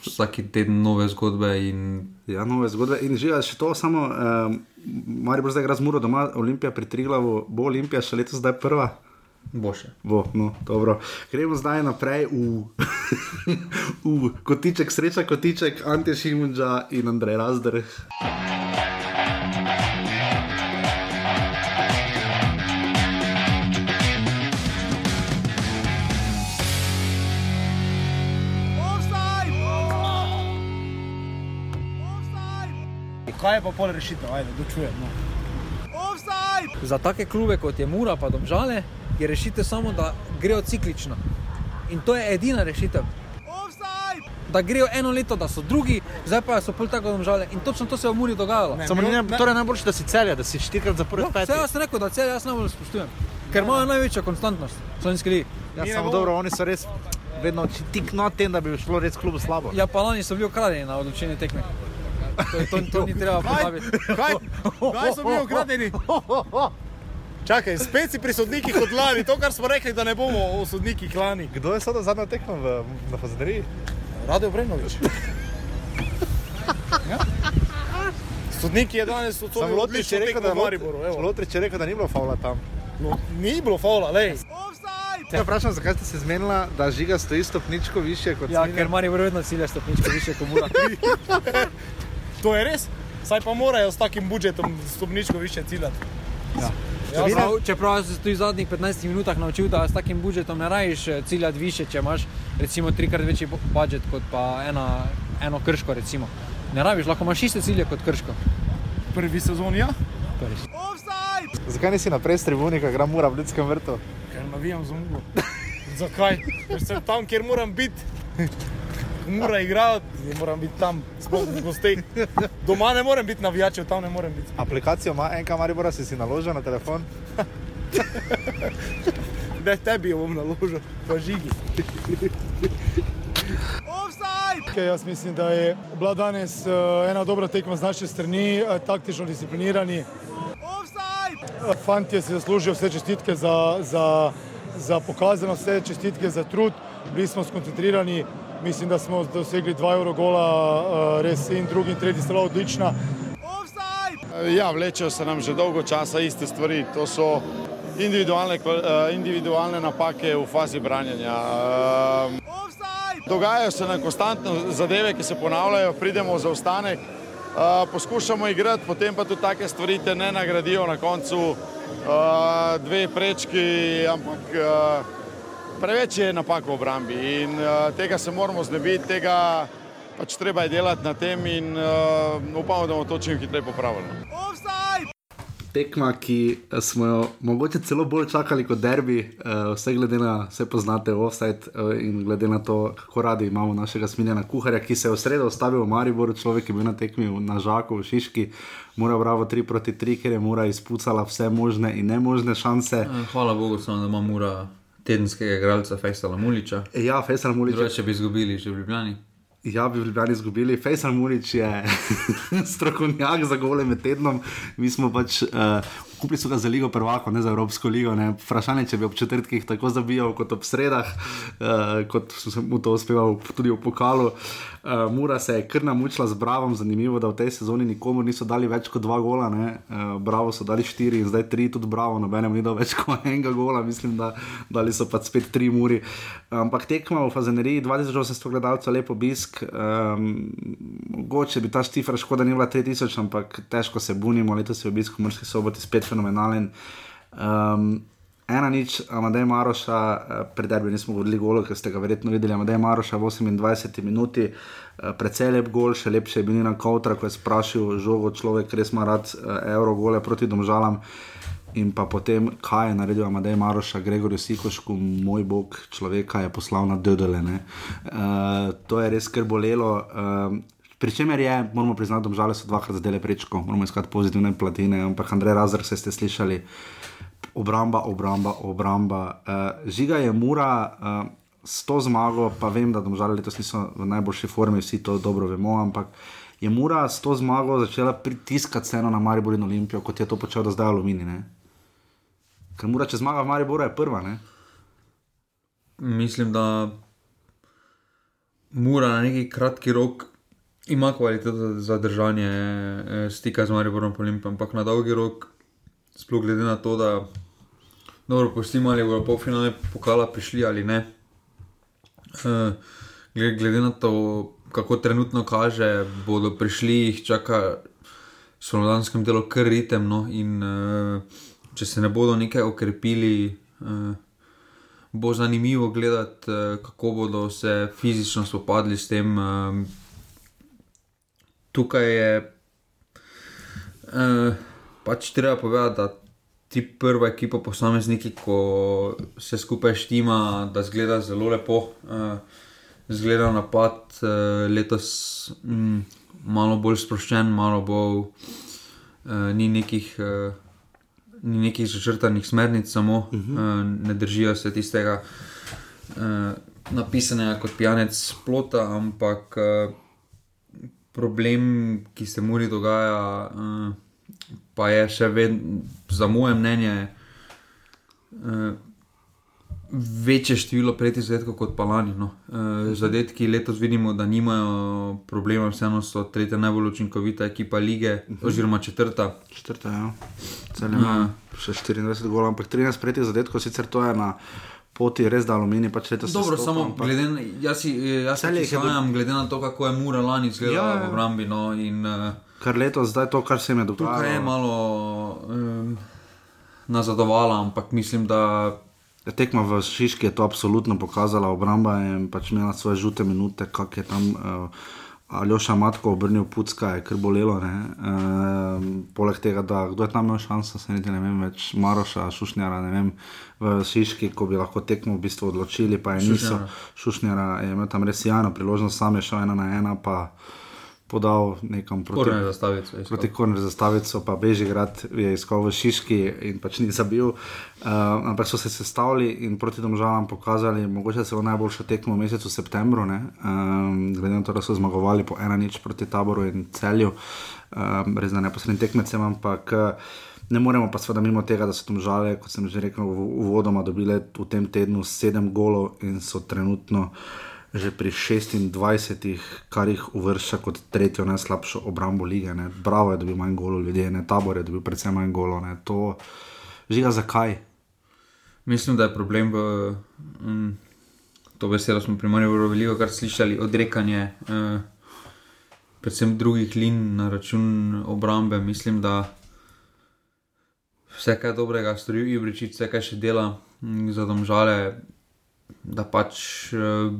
vsak teden nove zgodbe. In... Ja, nove zgodbe. In že je to samo, uh, Marijo bo zdaj razmuro doma, Olimpija pri Triglavu, bo Olimpija še letos zdaj prva. Bo še. Bo, no, Gremo zdaj naprej v, v kotiček, sreča kotiček, Ante Šimunča in Andrej Razdr. Kaj je pa pol rešitev, ajde, da čujem. No. Za take klube kot je Mura, pa domžale, je rešitev samo, da grejo ciklično. In to je edina rešitev. Da grejo eno leto, da so drugi, zdaj pa so pol tako domžale. In točno to se je v Muri dogajalo. Samo ne, torej najboljše, da si celja, da si štirikrat zapored peti. Vse jaz sem rekel, da cel jaz najbolj spoštujem. Ker imajo največjo konstantnost, slovenski ligi. Ja, samo dobro, oni so res vedno tik na tem, da bi šlo res klubu slabo. Ja, pa lani so bili ukradeni na odločilni tekmi. To, to, to ni treba pozabiti. Kaj? Kaj so bili ukradeni? Čakaj, spet si pri sodnikih od lani, to, kar smo rekli, da ne bomo o sodnikih lani. Kdo je sedaj zadnjo tekmo v, na Fazaderiji? Radio Brenovič. Ja. Sodnik je danes odsodil Lotrič je odlično rekel, tekmo da, v Mariboru. evo. Lotrič je rekel, da ni bilo faula tam. No, ni bilo faula, lej. Ja, vprašam, zakaj ste se zmenila, da žiga stoji stopničko više kot Ja, Smiljan? ker Marijo vedno cilja stopničko više kot mura. To je res. Saj pa morajo s takim budžetom stopničko više ciljati. Ja. Čeprav, čeprav sem se tudi v zadnjih 15 minutah naučil, da s takim budžetom ne rajiš eh, ciljati više, če imaš recimo trikrat večji bu- budžet kot pa ena, eno krško. Recimo. Ne rabiš, lahko imaš iste cilje kot krško. Prvi sezon, ja. Zakaj nisi naprej s tribunika, gra mura v ljudskem vrtu? Ker navijam za Muro. Zakaj? Ker sem tam, kjer moram biti. Mora igrati, moram biti tam, sploh v gosteh. Doma ne morem biti navijačev, tam ne morem biti. Aplikacijo ima enka Maribora, si si naložil na telefon. Da tebi jo bom naložil, pa žigi. Okay, jaz mislim, da je bila danes uh, ena dobra tekma z naše strani, uh, taktično disciplinirani. Uh, Fantje si zaslužijo vse čestitke za, za, za pokazano, vse čestitke za trud. Bili smo skoncentrirani, mislim, da smo dosegli dva euro gola, uh, res in drugi in tretji sta bila odlična. Ja, vlečejo se nam že dolgo časa iste stvari. To so individualne, eh, individualne napake v fazi branjenja. Eh, Dogajajo se nam konstantno zadeve, ki se ponavljajo, pridemo v zaostanek, eh, poskušamo igrati, potem pa tudi take stvari te ne nagradijo na koncu. eh, Dve prečki, ampak eh, preveč je napak v obrambi in eh, tega se moramo znebiti, tega pač treba je delati na tem in uh, upamo, da bomo to čim hitreje popravili. tekma, ki eh, smo jo mogoče celo bolj čakali kot derbi, uh, vse glede na vse poznate offside uh, in glede na to, kako radi imamo našega smiljena kuharja, ki se je v sredo ustavil v Mariboru, človek je bil na tekmi na Žaku, v Šiški, mora bravo 3 proti 3, ker je mora izpucala vse možne in nemožne šanse. Hvala Bogu, samo da ima mura tedenskega igralca Fejsala Muliča. Ja, Fejsal Mulič. Drugače bi izgubili že v Ljubljani. Ja, bi v Ljubljani izgubili. Fejsal Murič je strokovnjak za gole med tednom. Mi smo pač uh, kupili so ga za Ligo Prvako, ne za Evropsko ligo. Ne. Vprašanje, če bi ob četrtkih tako zabijal kot ob sredah, uh, kot so se mu to uspevalo tudi v pokalu. Uh, Mura se je kar namučila z Bravom, zanimivo, da v tej sezoni nikomor niso dali več kot dva gola. ne. Uh, Bravo so dali štiri in zdaj tri, tudi Bravo, nobenemu ni dal več kot enega gola, mislim, da dali so pa spet tri muri. Ampak tekma v Fazeneriji, 2800 gledalcev, lep obisk. Um, mogoče bi ta štifra škoda ni bila 3000, ampak težko se bunimo, letos je obisk v Murski soboti spet fenomenalen. Um, Ena nič, Amadej Maroša, eh, pred derbi nismo govorili golo, ker ste ga verjetno videli. Amadej Maroša v 28 minuti, eh, precej lep gol, še lepše je bil na Kautra, ko je sprašil žogo človek, res ima rad eh, evro gole proti domžalam. In pa potem, kaj je naredil Amadej Maroša, Gregorju Sikošku, moj bog, človeka je poslal na Dödele. Uh, to je res kar bolelo. Uh, Pričemer je, moramo priznati, da so dvakrat zadele prečko, moramo iskati pozitivne platine, ampak Andrej Razor, se ste slišali, obramba, obramba, obramba. Uh, žiga je mura uh, s to zmago, pa vem, da domžale letos niso v najboljši formi, vsi to dobro vemo, ampak je mura s to zmago začela pritiskati ceno na Maribor in Olimpijo, kot je to počel do zdaj Alumini. Ne? Ker mura, če zmaga v Mariboru, je prva. Ne? Mislim, da mora na neki kratki rok ima kvaliteto za držanje eh, stika z Mariborom Olimpijem, ampak na dolgi rok, sploh glede na to, da dobro postimo ali bodo polfinale pokala prišli ali ne. Eh, glede, na to, kako trenutno kaže, bodo prišli, jih čaka v slovenskem delu kar ritem. No, in eh, če se ne bodo nekaj okrepili, bo zanimivo gledati, kako bodo se fizično spopadli s tem. Eh, Tukaj je uh, pač treba povedati, da ti prva ekipa, posamezniki, ko se skupaj štima, da zgleda zelo lepo. Uh, zgleda napad uh, letos mm, malo bolj sproščen, malo bolj uh, ni nekih. Uh, Ni nekih začrtanih smernic, samo uh -huh. uh, ne držijo se tistega uh, napisanega kot pijanec plota, ampak uh, problem, ki se mu dogaja, uh, pa je še vedno, za moje mnenje, uh, večje število prejetih zadetkov kot pa lani. No. Uh, zadetki letos vidimo, da nimajo problema, vseeno so tretja najbolj učinkovita ekipa lige, uh -huh. oziroma četrta. Četrta, ja. Cel ima še 24 golov, ampak 13 prejetih zadetkov, sicer to je na poti res da aluminij, pač. Dobro, se samo ampak- glede na, jaz si, jaz Celje se je sanjam, glede na to, kako je Mura lani izgledala Ja, ja, ja. v obrambi. No, in, uh, Kar letos, zdaj to, kar se jim je dogajalo. Tukaj je malo um, nazadovala, ampak mislim, da Ja, Tekma v Šiški je to absolutno pokazala, obramba je pač imela svoje žute minute, kak je tam uh, Aljoša Matko obrnil pucka, je kar bolelo. Uh, poleg tega, da kdo je tam imel šanso, se niti ne vem več, Maroša, Šušnjara, ne vem, v Šiški, ko bi lahko tekmo v bistvu odločili, pa je niso. Šušnjara. Je imel tam res jano priložnost, sam je šel ena na ena, pa podal nekam proti. Korner zastavico. Proti Korner zastavico, pa Bežigrad je iskal v Šiški in pač ni zabil. Uh, ampak so se sestavili in proti domžalam pokazali, mogoče celo najboljšo tekmo v mesecu septembru, ne? um, glede na to, da so zmagovali po ena nič proti taboru in celju, um, res da neposrednim tekmecem, ampak. Uh, Ne moremo pa seveda mimo tega, da so tam žale, kot sem že rekel, v- uvodoma dobile v tem tednu sedem golov in so trenutno že pri 26, kar jih uvršča kot tretjo najslabšo obrambo lige. Ne. Bravo je dobil manj golov ljudje, ne tabor je dobil predvsem manj golov. Ne. To žiga zakaj? Mislim, da je problem v um, to besedo. Smo pri Mariboru veliko kar slišali, odrekanje, uh, predvsem drugih lin na račun obrambe. Mislim, da vse kaj dobrega stori Ibričič, vse kaj še dela mm, za domžale, da pač uh,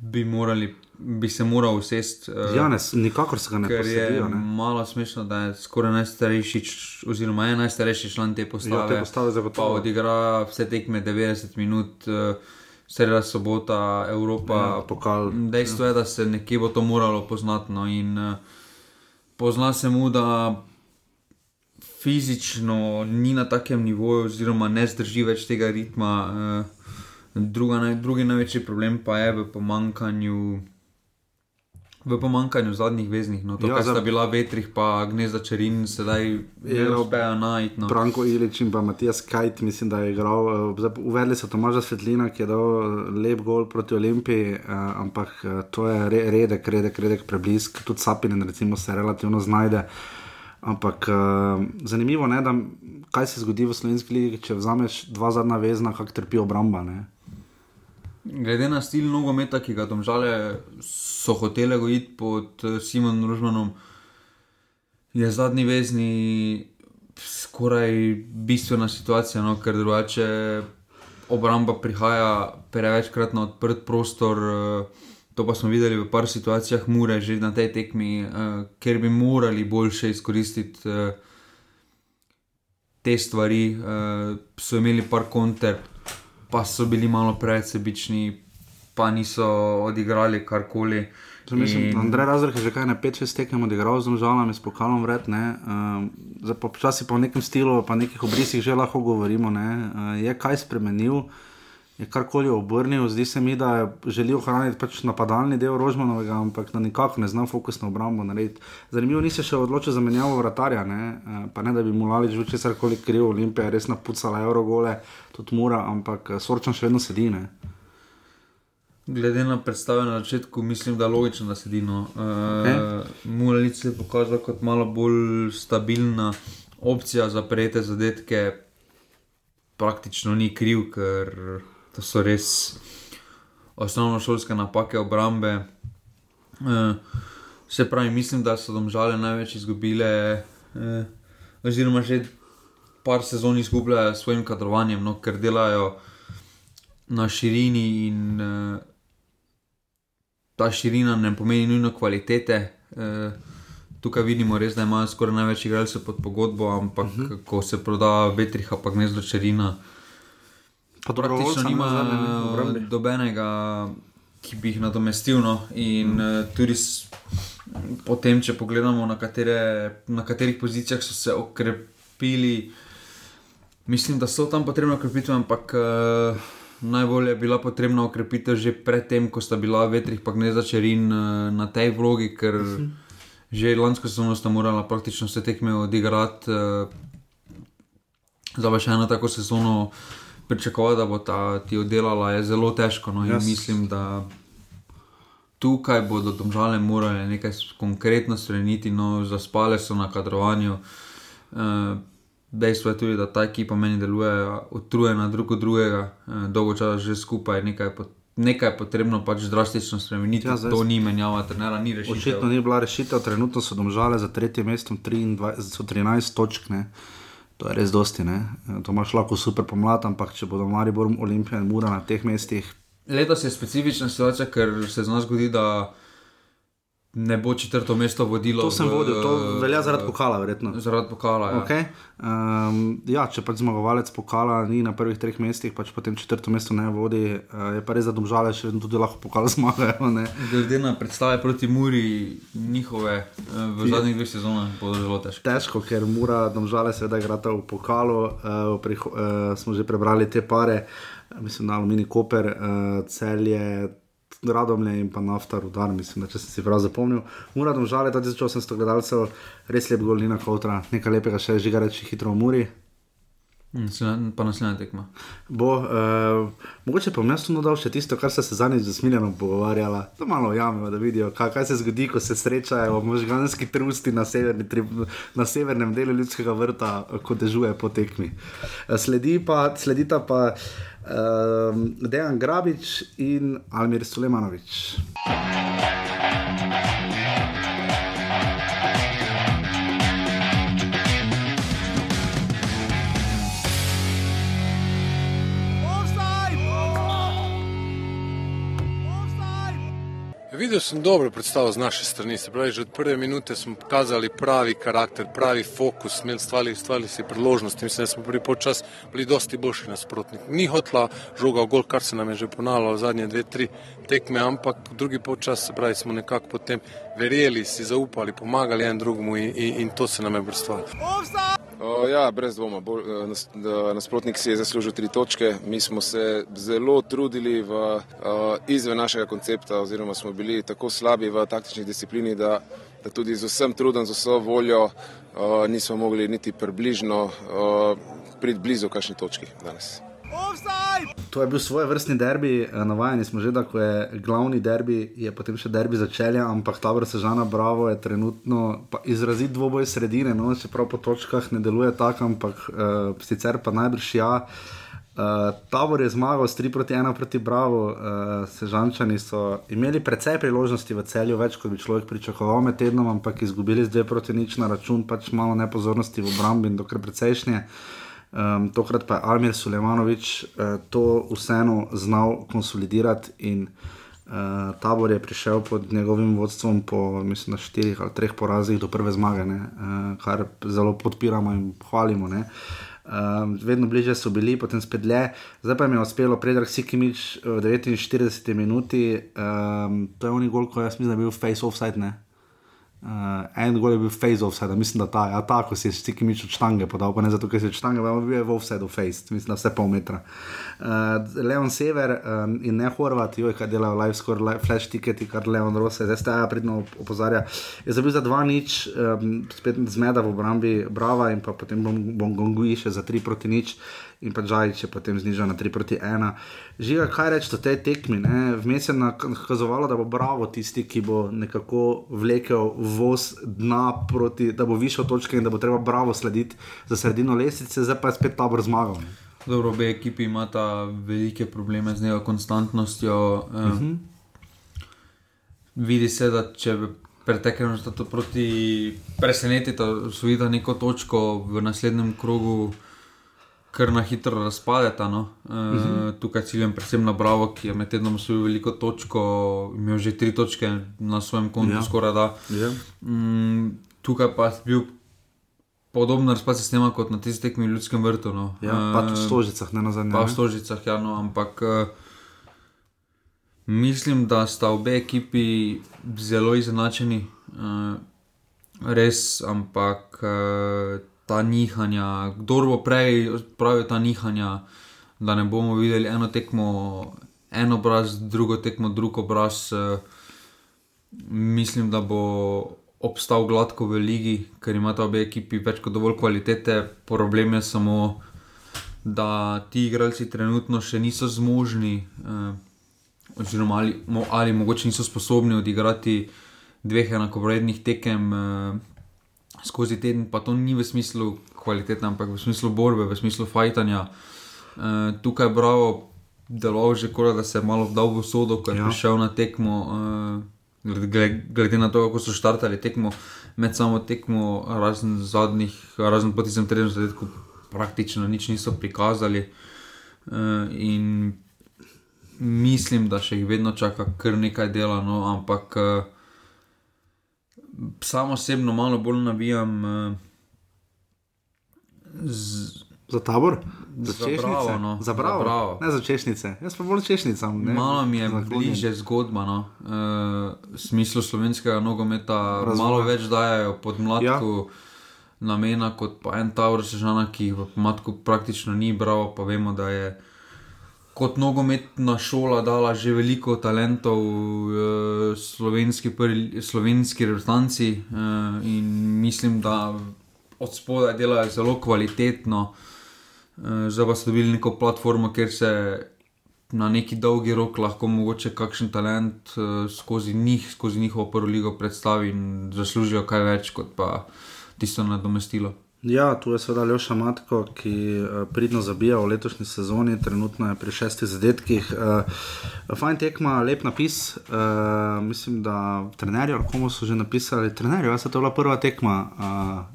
bi morali. Bi se moral usesti. Uh, Janez, nikakor se ga ne Ker je ne. malo smešno, da je skoraj najstarejši, oziroma je najstarejši član te postave. Ja, te postave zagotovo. Pa odigra vse tekme 90 minut, eh, sreda sobota, Evropa. Ja, pokal. Dejstvo je, da se nekje bo to moralo poznati. No, in eh, pozna se mu, da fizično ni na takem nivoju, oziroma ne zdrži več tega ritma. eh, Druga, naj, drugi največji problem pa je v pomankanju. V pomankanju zadnjih veznih, no, to, Ja, ja, kar za- sta bila Vetrih, pa Gnezda Čerin, sedaj Je, uspejo najti. No. Branko Ilič in pa Matijas Kajt, mislim, da je igral. eh, Uvedli so Tomaža Svetlina, ki je dal eh, lep gol proti Olimpiji, eh, ampak to je re, redek, redek, redek preblisk. Tudi Sapinen recimo, se relativno znajde. Ampak uh, zanimivo je, kaj se zgodi v slovenski ligi, če vzameš dva zadnja vezna, kako trpi obramba. Ne? Glede na stil nogometa, ki ga domžale so hotele gojiti pod eh, Simonom Ružmanom, je zadnji vezni skoraj bistvena situacija, no, ker drugače obramba prihaja prevečkrat na odprt prostor. eh, To pa smo videli v par situacijah, mure že na tej tekmi, uh, ker bi morali boljše izkoristiti uh, te stvari. Uh, so imeli par konter, pa so bili malo preveč sebični, pa niso odigrali karkoli. Zdaj, Mislim, in... Andrej Razrek je že kaj na 5-6 tekem odigral z žalami, s pokalom vred. ne, Um, pa počasi po nekem stilu, pa nekih obrisih že lahko govorimo. ne, Uh, je kaj spremenil, je karkoli obrnil, zdi se mi, da je želel ohraniti pač napadalni del Rožmanovega, ampak da nikako ne zna fokus na obrambo narediti. Zanimivo, ni se še odločil za menjavo vratarja, ne, uh, pa ne da bi mu Lalič bil česar koli kriv, Olimpija je res napucala Eurogole, tudi Mura, ampak eh, Sorčan še vedno sedi. Ne. Glede na predstave na začetku, mislim, da je logično, da sedi. No. Uh, Mulalic se je pokazal kot malo bolj stabilna opcija za prejete zadetke. Praktično ni kriv, ker to so res osnovnošolske napake obrambe. Uh, se pravi, mislim, da so domžale največ izgubile, uh, oziroma že par sezon izgubljajo s svojim kadrovanjem, no, ker delajo na širini in uh, ta širina ne pomeni nujno kvalitete. Uh, tukaj vidimo res, da imajo skoraj največ igralcev pod pogodbo, ampak uh -huh. ko se proda Vetriha, pa gnezdo Čerina, Pa praktično nima dobenega, ki bi jih nadomestil. No. In uh, tudi s, potem, če pogledamo, na, katere, na katerih pozicijah so se okrepili, mislim, da so tam potrebne okrepitve, ampak uh, najbolj je bila potrebna okrepitev že predtem, ko sta bila vetrih, pa gnezda Čerin uh, na tej vlogi, ker že lansko sezono sta morala praktično vse tekme odigrati. Uh, za pa še eno tako sezono pričakovati, da bo ta ti oddelala, je zelo težko. No, Jaz- mislim, da tukaj bodo domžale morale nekaj konkretno streniti, no, zaspale so na kadrovanju. Uh, dejstvo je tudi, da ta ekipa meni deluje utrujena drug od drugega, uh, dolgo časa že skupaj, nekaj je, pot, nekaj je potrebno pač drastično spremeniti. Ja, zdaj- to ni menjava, trenera ni rešitev. Očitno ni bila rešitev, trenutno so domžale za tretjim mestom 23, so 13 točk. Ne. To je res dosti. Ne. To imaš lahko super pomlad, ampak če bodo Maribor, Olimpija in Mura na teh mestih, Letos je specifična situacija, ker se z nas zgodi, da ne bo četrto mesto vodilo. to sem v- vodil, to velja zaradi pokala, verjetno. Zaradi pokala. Ja. Okay. Um, ja, če pač zmagovalec pokala ni na prvih treh mestih, pač potem četrto mesto ne vodi, uh, je pa res, da domžale še vedno tudi lahko pokal zmagajo. Glede na predstave proti Muri, njihove eh, v zadnjih dveh sezonah bodo zelo težke. Težko, ker mora domžale seveda igrati v pokalu. Uh, priho, uh, smo že prebrali te pare, eh, mislim, na Alumini Koper, uh, celje. Radomlje in pa nafta, rudar, mislim, da če sem si prav zapomnil. Mura domžale, 1800 gledalcev, res lep gol, Nina Kautra, nekaj lepega še žiga reči hitro v Muri. Mm, Pa naslednja tekma. Bo, uh, mogoče pa jaz tu dodal še tisto, kar se zadnjič z Smiljanom pogovarjala. To malo jamemo, da vidijo, kaj, kaj se zgodi, ko se srečajo možganski trusti na, severni, tri- na severnem delu ljudskega vrta, ko dežuje po tekmi. Eh, Sledi pa, sledita pa uh, Dejan Grabič in Almir Sulejmanovič. Videl sem dobro predstavo z naše strani, se pravi, že od prve minute smo pokazali pravi karakter, pravi fokus, imeli stvari, stvari si priložnosti, mislim, da smo prvi počas bili dosti boljši nasprotnik. Ni hotla žoga v gol, kar se nam je že ponavljalo zadnje dve, tri tekme, ampak drugi počas, se pravi, smo nekako potem verjeli, si zaupali, pomagali en drugemu in, in, in to se nam je brstvalo. O, ja, brez dvoma. Bolj, eh, nas, da nasprotnik si je zaslužil tri točke. Mi smo se zelo trudili v, uh, izven našega koncepta, oziroma smo bili tako slabi v taktični disciplini, da, da tudi z vsem trudom, z vso voljo uh, nismo mogli niti približno uh, priti blizu kakšni točki danes. To je bil svoj vrstni derbi, eh, navajeni smo že, da je glavni derbi, je potem še derbi začelja, ampak tabor Sežana Bravo je trenutno izrazit dvoboj sredine, no, čeprav po točkah ne deluje tako, ampak uh, sicer pa najbrž ja. Uh, tabor je zmagal s 3 proti 1 proti Bravo, uh, Sežančani so imeli precej priložnosti v celju, več kot bi človek pričakoval med tednom, ampak izgubili z 2 proti nič na račun pač malo nepozornosti v obrambi in dokler precejšnje. Um, tokrat pa je Almir Sulejmanovič uh, to vseeno znal konsolidirati in uh, tabor je prišel pod njegovim vodstvom po mislim, da štirih ali treh porazih do prve zmage, ne, uh, kar zelo podpiramo in hvalimo. Ne. Um, vedno bliže so bili, potem spet dlje. Zdaj pa jim je uspelo, Predrag Sikimič v 49 minuti, um, to je oni gol, ko jaz mislim, da je bil face offside. Ne? Uh, en gol je bil face offside, mislim, da ta, ja, ta, ko si je stiki mič od štange podal, pa ne zato, ker si od štange, ampak bil je v offside face, mislim, da vse pol metra. Uh, Leon Sever um, in ne Horvat, joj, kaj delajo live score, live flash tiketi, kar Leon Rose, zdaj ste ja pridno op- opozarja, je zabil za dva nič, um, spet zmeda v obrambi Brava in pa potem bom, bom Gongui še za tri proti nič in pa Džajič je potem znižal na 3 proti 1. Žiga, kaj reči o tej tekmi? Vmes je nakazovalo, da bo Bravo tisti, ki bo nekako vlekel voz dna proti, da bo višel točke in da bo treba Bravo slediti za sredino lestvice, zdaj pa je spet tabor zmagal. Dobro, obe ekipi imata velike probleme z njegovo konstantnostjo. Um, Mhm. Vidi se, da če preteklem rezultatu proti presenetita, osvojita neko točko v naslednjem krogu, kar na hitro razpadeta. No. E, Mhm. Tukaj ciljem predvsem na Bravo, ki je med tednom osvojil veliko točko, imel že tri točke na svojem kontu, Ja. skoraj da. Ja. Mm, tukaj pa je bil podoben razpad sistema kot na tistih tekmih v ljudskem vrtu. No. Ja, pa tudi v Stožicah, ne nazadnje, Pa v Stožicah, ja, no, ampak uh, mislim, da sta obe ekipi zelo izenačeni. Uh, res, ampak uh, ta nihanja, kdo bo prej pravil ta nihanja, da ne bomo videli eno tekmo, en obraz, drugo tekmo, drug obraz. Uh, mislim, da bo obstal gladko v ligi, ker imata obe ekipi več kot dovolj kvalitete. Problem je samo, da ti igralci trenutno še niso zmožni, eh, oziroma ali, ali mogoče niso sposobni odigrati dveh enakovrednih tekem eh, skozi teden, pa to ni v smislu kvalitete, ampak v smislu borbe, v smislu fajtanja. Eh, tukaj je Bravo deloval že kot da se je malo vdal v sodo, ko je Ja. prišel na tekmo. Eh, glede, glede na to, kako so štartali tekmo, med samo tekmo, razen zadnjih, razen po tistem tretjem zadetku, praktično nič niso prikazali. Uh, in mislim, da še jih vedno čaka kar nekaj dela, no, ampak uh, sam osebno malo bolj navijam. Uh, z, Za tabor? Za češnice? bravo, no. Za bravo. Za bravo. Ne za češnice. Jaz pa bolj češnicam. Ne? Malo mi je Naklonjen. bliže zgodba, no. uh, v smislu slovenskega nogometa, Razvoja. malo več dajo pod mladku ja. namena kot pa en Taur Sežana, ki jih v mladku praktično ni bral, pa vemo, da je kot nogometna šola dala že veliko talentov uh, slovenski, prvi, slovenski reprezentanci uh, in mislim, da od spodaj delajo zelo kvalitetno. Uh, zdaj pa so dobili neko platformo, kjer se na neki dolgi rok lahko mogoče kakšen talent uh, skozi njih, skozi njihovo prvo ligo predstavi in zaslužijo kaj več kot pa tisto nadomestilo. Ja, tu je seveda Ljoša Matko, ki uh, pridno zabija v letošnji sezoni, trenutno je pri šestih zadetkih. Uh, fajn tekma, lep napis. Uh, mislim, da trenerji, komu so že napisali, trenerji, ja, se to bila prva tekma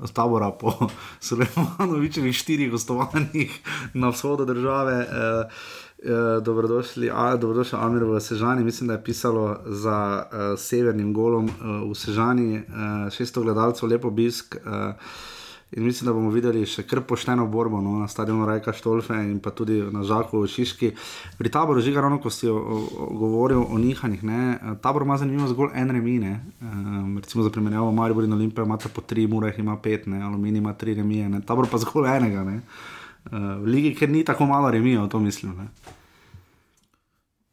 uh, tabora po Sulejmanovičevih štirih gostovanjih na vzhodu države. Uh, Uh, dobrodošli, a, dobrodošli, Amir v Sežani. Mislim, da je pisalo za uh, severnim golom uh, v Sežani, uh, 600 gledalcev, lepo obisk. Uh, In mislim, da bomo videli še kar pošteno borbo no, na stadionu Rajka Štolfe in pa tudi na Žaku v Šiški. Pri taboru žiga ravno, ko si o, o, govoril o nihanjih. Ne, tabor ima zanimivo zgolj en remine. Um, recimo za primerjavo Maribor in Olimpija imata po tri, Murah ima pet, ne, Aluminij ima tri remije, ne, tabor pa zgolj enega. Ne. Uh, v ligi, ker ni tako malo remijev, to mislim. Ne.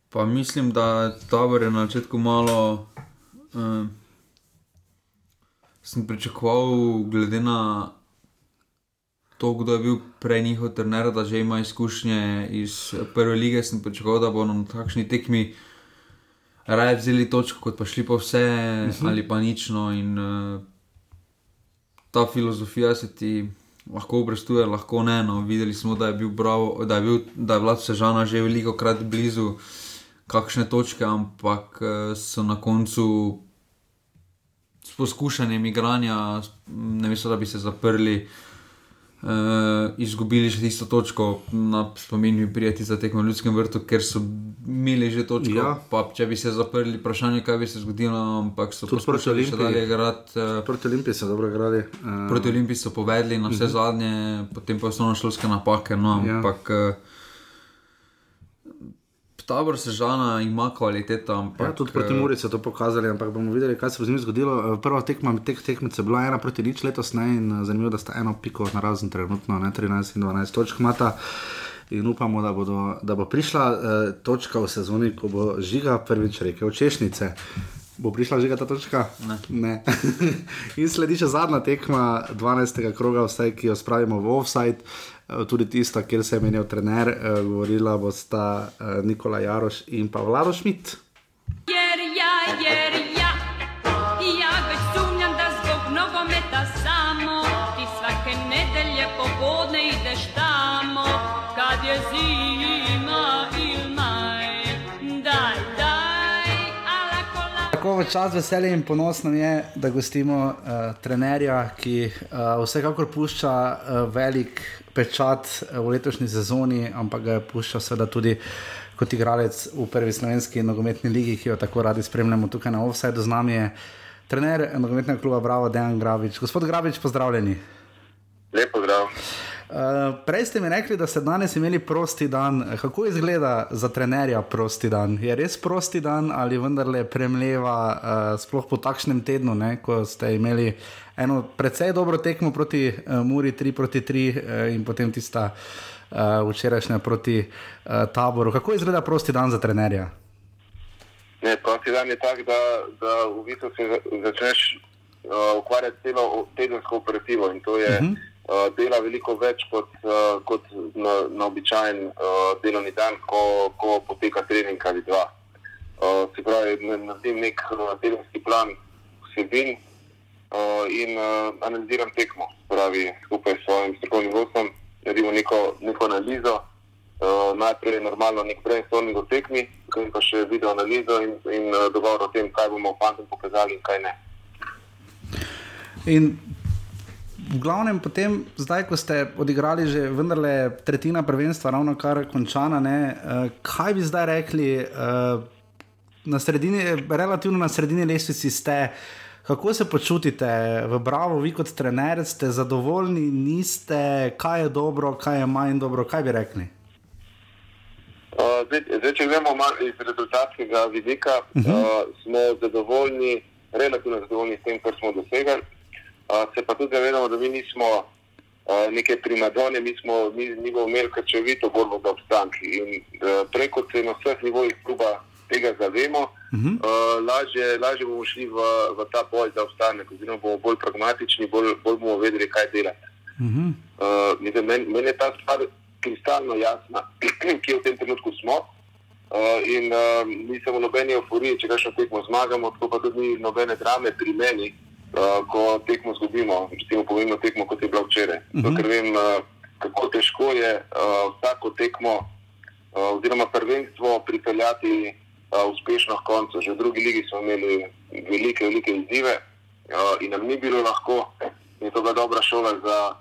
Pa mislim, da tabor je na začetku malo. Um, sem pričakoval, glede na to, kdo je bil prej njihov trener, da že ima izkušnje iz prve lige, sem pričakoval, da bodo na takšni tekmi raje vzeli točko, kot pa šli po vse uh Mhm. -huh. ali pa nično. In uh, ta filozofija se ti lahko obrestuje, lahko ne. No. Videli smo, da je bil, bravo, da je bil da je Vlad Sežana že veliko krat blizu kakšne točke, ampak eh, so na koncu s poskušanjem igranja, ne mislim, da bi se zaprli. Uh, izgubili še tisto točko, na spomin mi prijeti za tekmo v Ljudskem vrtu, ker so imeli že točko. Ja. Pa, če bi se zaprli, vprašanje, kaj bi se zgodilo, ampak so proti Olimpiji. dalje igrati. Uh, Proti Olimpiji so dobro igrali. Uh, Proti Olimpiji so povedali na vse Mhm. zadnje, potem pa osnovno šolske napake. No, Ja. ampak ja. Tabor Sežana ima kvaliteto. Ampak, Ja, tudi proti eh, Muri so to pokazali, ampak bomo videli, kaj se bo z njim zgodilo. Eh, Prva tekma teh tekmic je bila ena proti nič letos, ne, in eh, zanimivo, da sta eno piko na razen trenutno, ne, 13 in 12 točk imata. In upamo, da, bodo, da bo prišla uh, točka v sezoni, ko bo žiga prvič rekel češnice. Bo prišla žiga ta točka? Ne. ne. in sledi še zadnja tekma 12. kroga, vsaj, ki jo spravimo v offside. Eh, Tudi tista, kjer se je menil trener, eh, govorila bosta eh, Nikola Jaroš in pa Vlado Šmit. Jer ja, jer ja, ja već sumnjam da zbog nogometa samo ti svake nedelje popodne ideš tamo kad je zima il maj. Daj, daj, ala kola. Tako v čas veselje in ponos nam je, da gostimo uh, trenerja, ki uh, vsekakor pušča uh, velik pečat uh, v letošnji sezoni, ampak ga je puščal seveda tudi kot igralec v prvi slovenski nogometni ligi, ki jo tako radi spremljamo tukaj na Offsideu. Z nami je trener nogometnega kluba Bravo, Dejan Gravič. Gospod Gravič, pozdravljeni. Lepo zdrav. Uh, prej ste mi rekli, da ste danes imeli prosti dan. Kako izgleda za trenerja prosti dan? Je res prosti dan ali vendarle premleva, uh, sploh po takšnem tednu, ne, ko ste imeli eno precej dobro tekmo proti uh, Muri, 3 proti 3 uh, in potem tista uh, včerajšnja proti uh, taboru. Kako izgleda prosti dan za trenerja? Ne, prosti dan je tak, da, da v bistvu se začneš uh, ukvarjati celo tedensko operativo in to je. Uh -huh. Uh, dela veliko več kot, uh, kot na, na običajen uh, delovni dan, ko, ko poteka trening ali dva. Uh, se pravi, naredim nek tedenski plan vsebin uh, in uh, analiziram tekmo. Pravi, skupaj s svojim strokovnim vodstvom naredimo neko, neko analizo. Uh, najprej je normalno nek brainstorming o tekmi, potem pa še video analizo in, in uh, dogovor o tem, kaj bomo fantom pokazali in kaj ne. In v glavnem, potem, zdaj, ko ste odigrali že vendarle tretjina prvenstva, ravno kar končana, ne, uh, kaj bi zdaj rekli, uh, na sredini, relativno na sredini lestvici ste. Kako se počutite v Bravo, vi kot trener, ste zadovoljni, niste, kaj je dobro, kaj je manj dobro, kaj bi rekli? Uh, zdaj, zdaj, če gremo iz rezultatskega vidika, uh -huh. uh, smo zadovoljni, relativno zadovoljni s tem, kar smo dosegli se pa tudi zavedamo, da mi nismo neke primadone, mi smo mi, mi imeli krčevito borbo za obstanek. In uh, preko se na vseh nivojih kluba tega zavemo, uh -huh. uh, lažje, lažje bomo šli v, v ta boj za obstanek, oziroma bomo bolj pragmatični, bolj, bolj bomo vedeli, kaj delati. Uh -huh. uh, Meni men je ta stvar kristalno jasna, ki je v tem trenutku smo. Uh, in uh, smo v nobeni euforiji, če kakšno tekmo zmagamo, tako pa tudi ni nobene drame pri meni, uh, ko tekmo izgubimo, recimo pomembno tekmo, kot je bilo včeraj. Uh -huh. Ker vem, uh, kako težko je uh, vsako tekmo uh, oziroma prvenstvo pripeljati uh, uspešno v koncu. Že v drugi ligi smo imeli velike, velike izzive uh, in nam ni bilo lahko, in to je dobra šola za,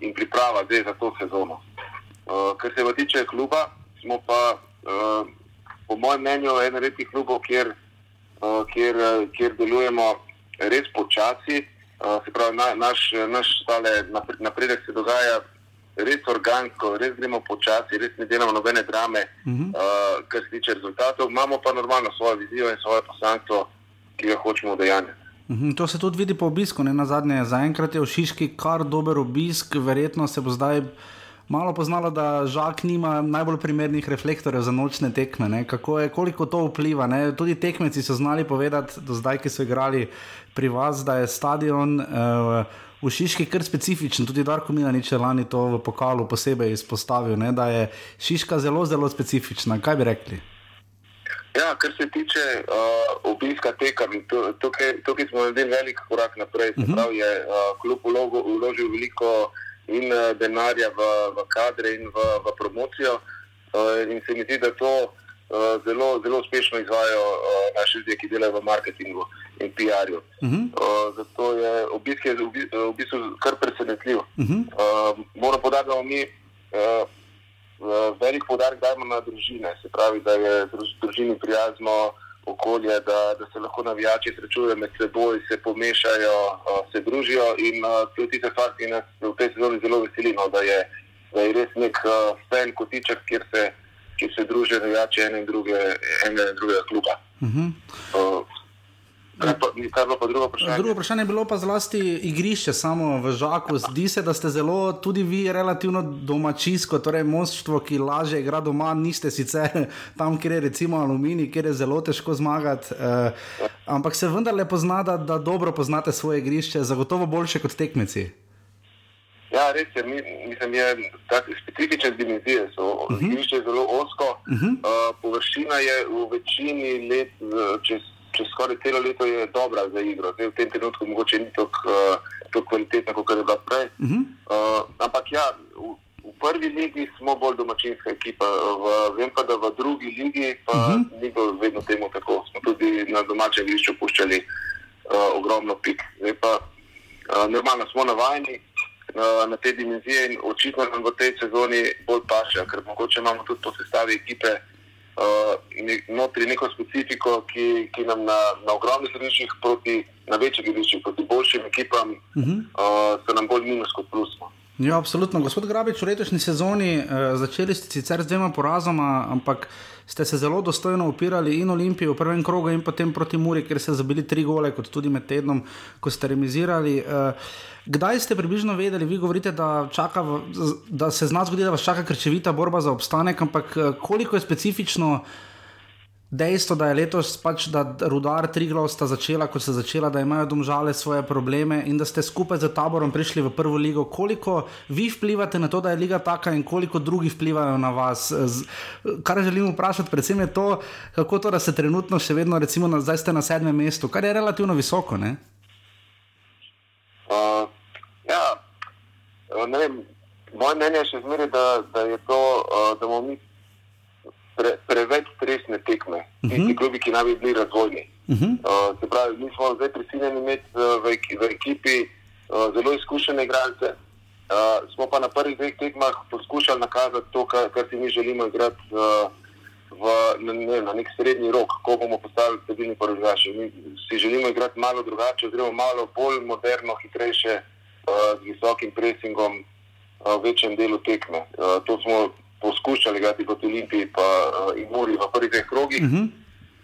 in priprava zdaj za to sezono. Uh, kar se pa tiče kluba, smo pa, uh, po mojem mnenju, en redkih klubov, kjer, uh, kjer, kjer delujemo res počasi. Uh, se pravi, na, naš, naš stale napredek se dogaja res organsko, res gremo počasi, res ne delamo nobene drame, uh -huh. uh, kar se tiče rezultatov. Imamo pa normalno svojo vizijo in svoje poslanstvo, ki ga hočemo udejanjati. Mhm, to se tudi vidi po obisku, ne na zadnje. Zaenkrat je v Šiški kar dober obisk, verjetno se bo zdaj malo poznalo, da žak nima najbolj primernih reflektorjev za nočne tekme. Je, koliko to vpliva? Ne? Tudi tekmeci so znali povedati, do zdaj, ki so igrali pri vas, da je stadion. Uh, V Šiški kar specifičen, tudi Darko Milanič je lani to v pokalu posebej izpostavil, ne, da je Šiška zelo, zelo specifična. Kaj bi rekli? Ja, kar se tiče uh, obiska tekem, tukaj, tukaj smo naredili velik korak naprej. Uh -huh. Prav je uh, kljub vložil veliko in uh, denarja v, v kadre in v, v promocijo. Uh, in se mi zdi, da to zelo, zelo uspešno izvajo uh, naši ljudje, ki delajo v marketingu in PR-ju. Uh -huh. uh, zato je obisk je v, bistvu kar presenetljiv. Uh -huh. uh, moram podariti, da mi. Uh, Velik podarek dajemo na družine, se pravi, da je druž, družini prijazno okolje, da, da se lahko navijači srečujejo med seboj, se pomešajo, se družijo. In to je tista stvar, ki nas v tej sezoni zelo veseli, no, da, da je res nek fen kotiček, kjer se, kjer se družijo navijači ene in druge, enega in drugega kluba. Uh -huh. uh, Kaj pa, kaj pa drugo vprašanje? Drugo vprašanje je bilo pa zlasti igrišče samo v Žaku. Zdi se, da ste zelo tudi vi relativno domačijsko, torej moštvo, ki lažje igra doma, niste sicer tam, kjer je recimo aluminij, kjer je zelo težko zmagati. Uh, ampak se vendarle pozna, da, da dobro poznate svoje igrišče, zagotovo boljše kot tekmeci. Ja, res je, mi, mislim, je tako specifične dimenzije. So, uh -huh. Igrišče je zelo osko, uh -huh. uh, površina je v večini let, če čez skoraj celo leto je dobra za igro. Zdaj, v tem trenutku mogoče ni tako uh, kvalitetna, kot je bila prej. Uh -huh. uh, ampak ja, v, v prvi ligi smo bolj domačinska ekipa. V, vem pa, da v drugi ligi pa uh -huh. ni bilo vedno temu tako. Smo tudi na domačem igrišču puščali uh, ogromno pik. Zdaj pa uh, normalno smo navajeni. Na te dimenzije in očitno nam v tej sezoni bolj paše, ker mogoče imamo tudi po sestavi ekipe uh, uh, ne, notri neko specifiko, ki, ki nam na, na ogromnih središčih proti na večjih igriščih proti boljšim ekipam, Uh -huh. uh, so nam bolj minus kot plus. Ja, absolutno. Gospod Grabič, v letošnji sezoni uh, začeli ste sicer z dvema porazoma, ampak ste se zelo dostojno upirali in Olimpiji v prvem krogu, in potem proti Muri, ker ste zabili tri gole, kot tudi med tednom, ko ste remizirali. Uh, kdaj ste približno vedeli, vi govorite, da, čaka, z- da se zna zgoditi, da vas čaka krčevita borba za obstanek, ampak uh, koliko je specifično? Dejstvo, da je letos pač, da rudar Triglav sta začela, kot se začela, da imajo domžale svoje probleme in da ste skupaj z taborom prišli v prvo ligo. Koliko vi vplivate na to, da je liga taka in koliko drugi vplivajo na vas? Z, kar želim vprašati, predvsem je to, kako to, da ste trenutno še vedno, recimo, na, zdaj ste na sedmem mestu, kar je relativno visoko. Ne? Uh, ja, ne vem, moje mnenje je še zmeraj, da, da je to, uh, da bomo mi pre, preveč stresne tekme, uh -huh. tisti klubi, ki naj bi bili razvojni. Uh -huh. Uh, se pravi, mi smo zdaj prisiljeni imeti uh, v, v ekipi uh, zelo izkušene igralce. Uh, smo pa na prvih dveh tekmah poskušali nakazati to, kar, kar si mi želimo igrati uh, v, na, ne, na nek srednji rok, ko bomo postali stabilni porazgaši. Mi si želimo igrati malo drugače, oziroma malo bolj moderno, hitrejše, uh, z visokim presingom uh, v večjem delu tekme. Uh, to smo poskušali igrati proti Olimpiji pa, uh, in Muri v prvih dveh krogih. Uh -huh.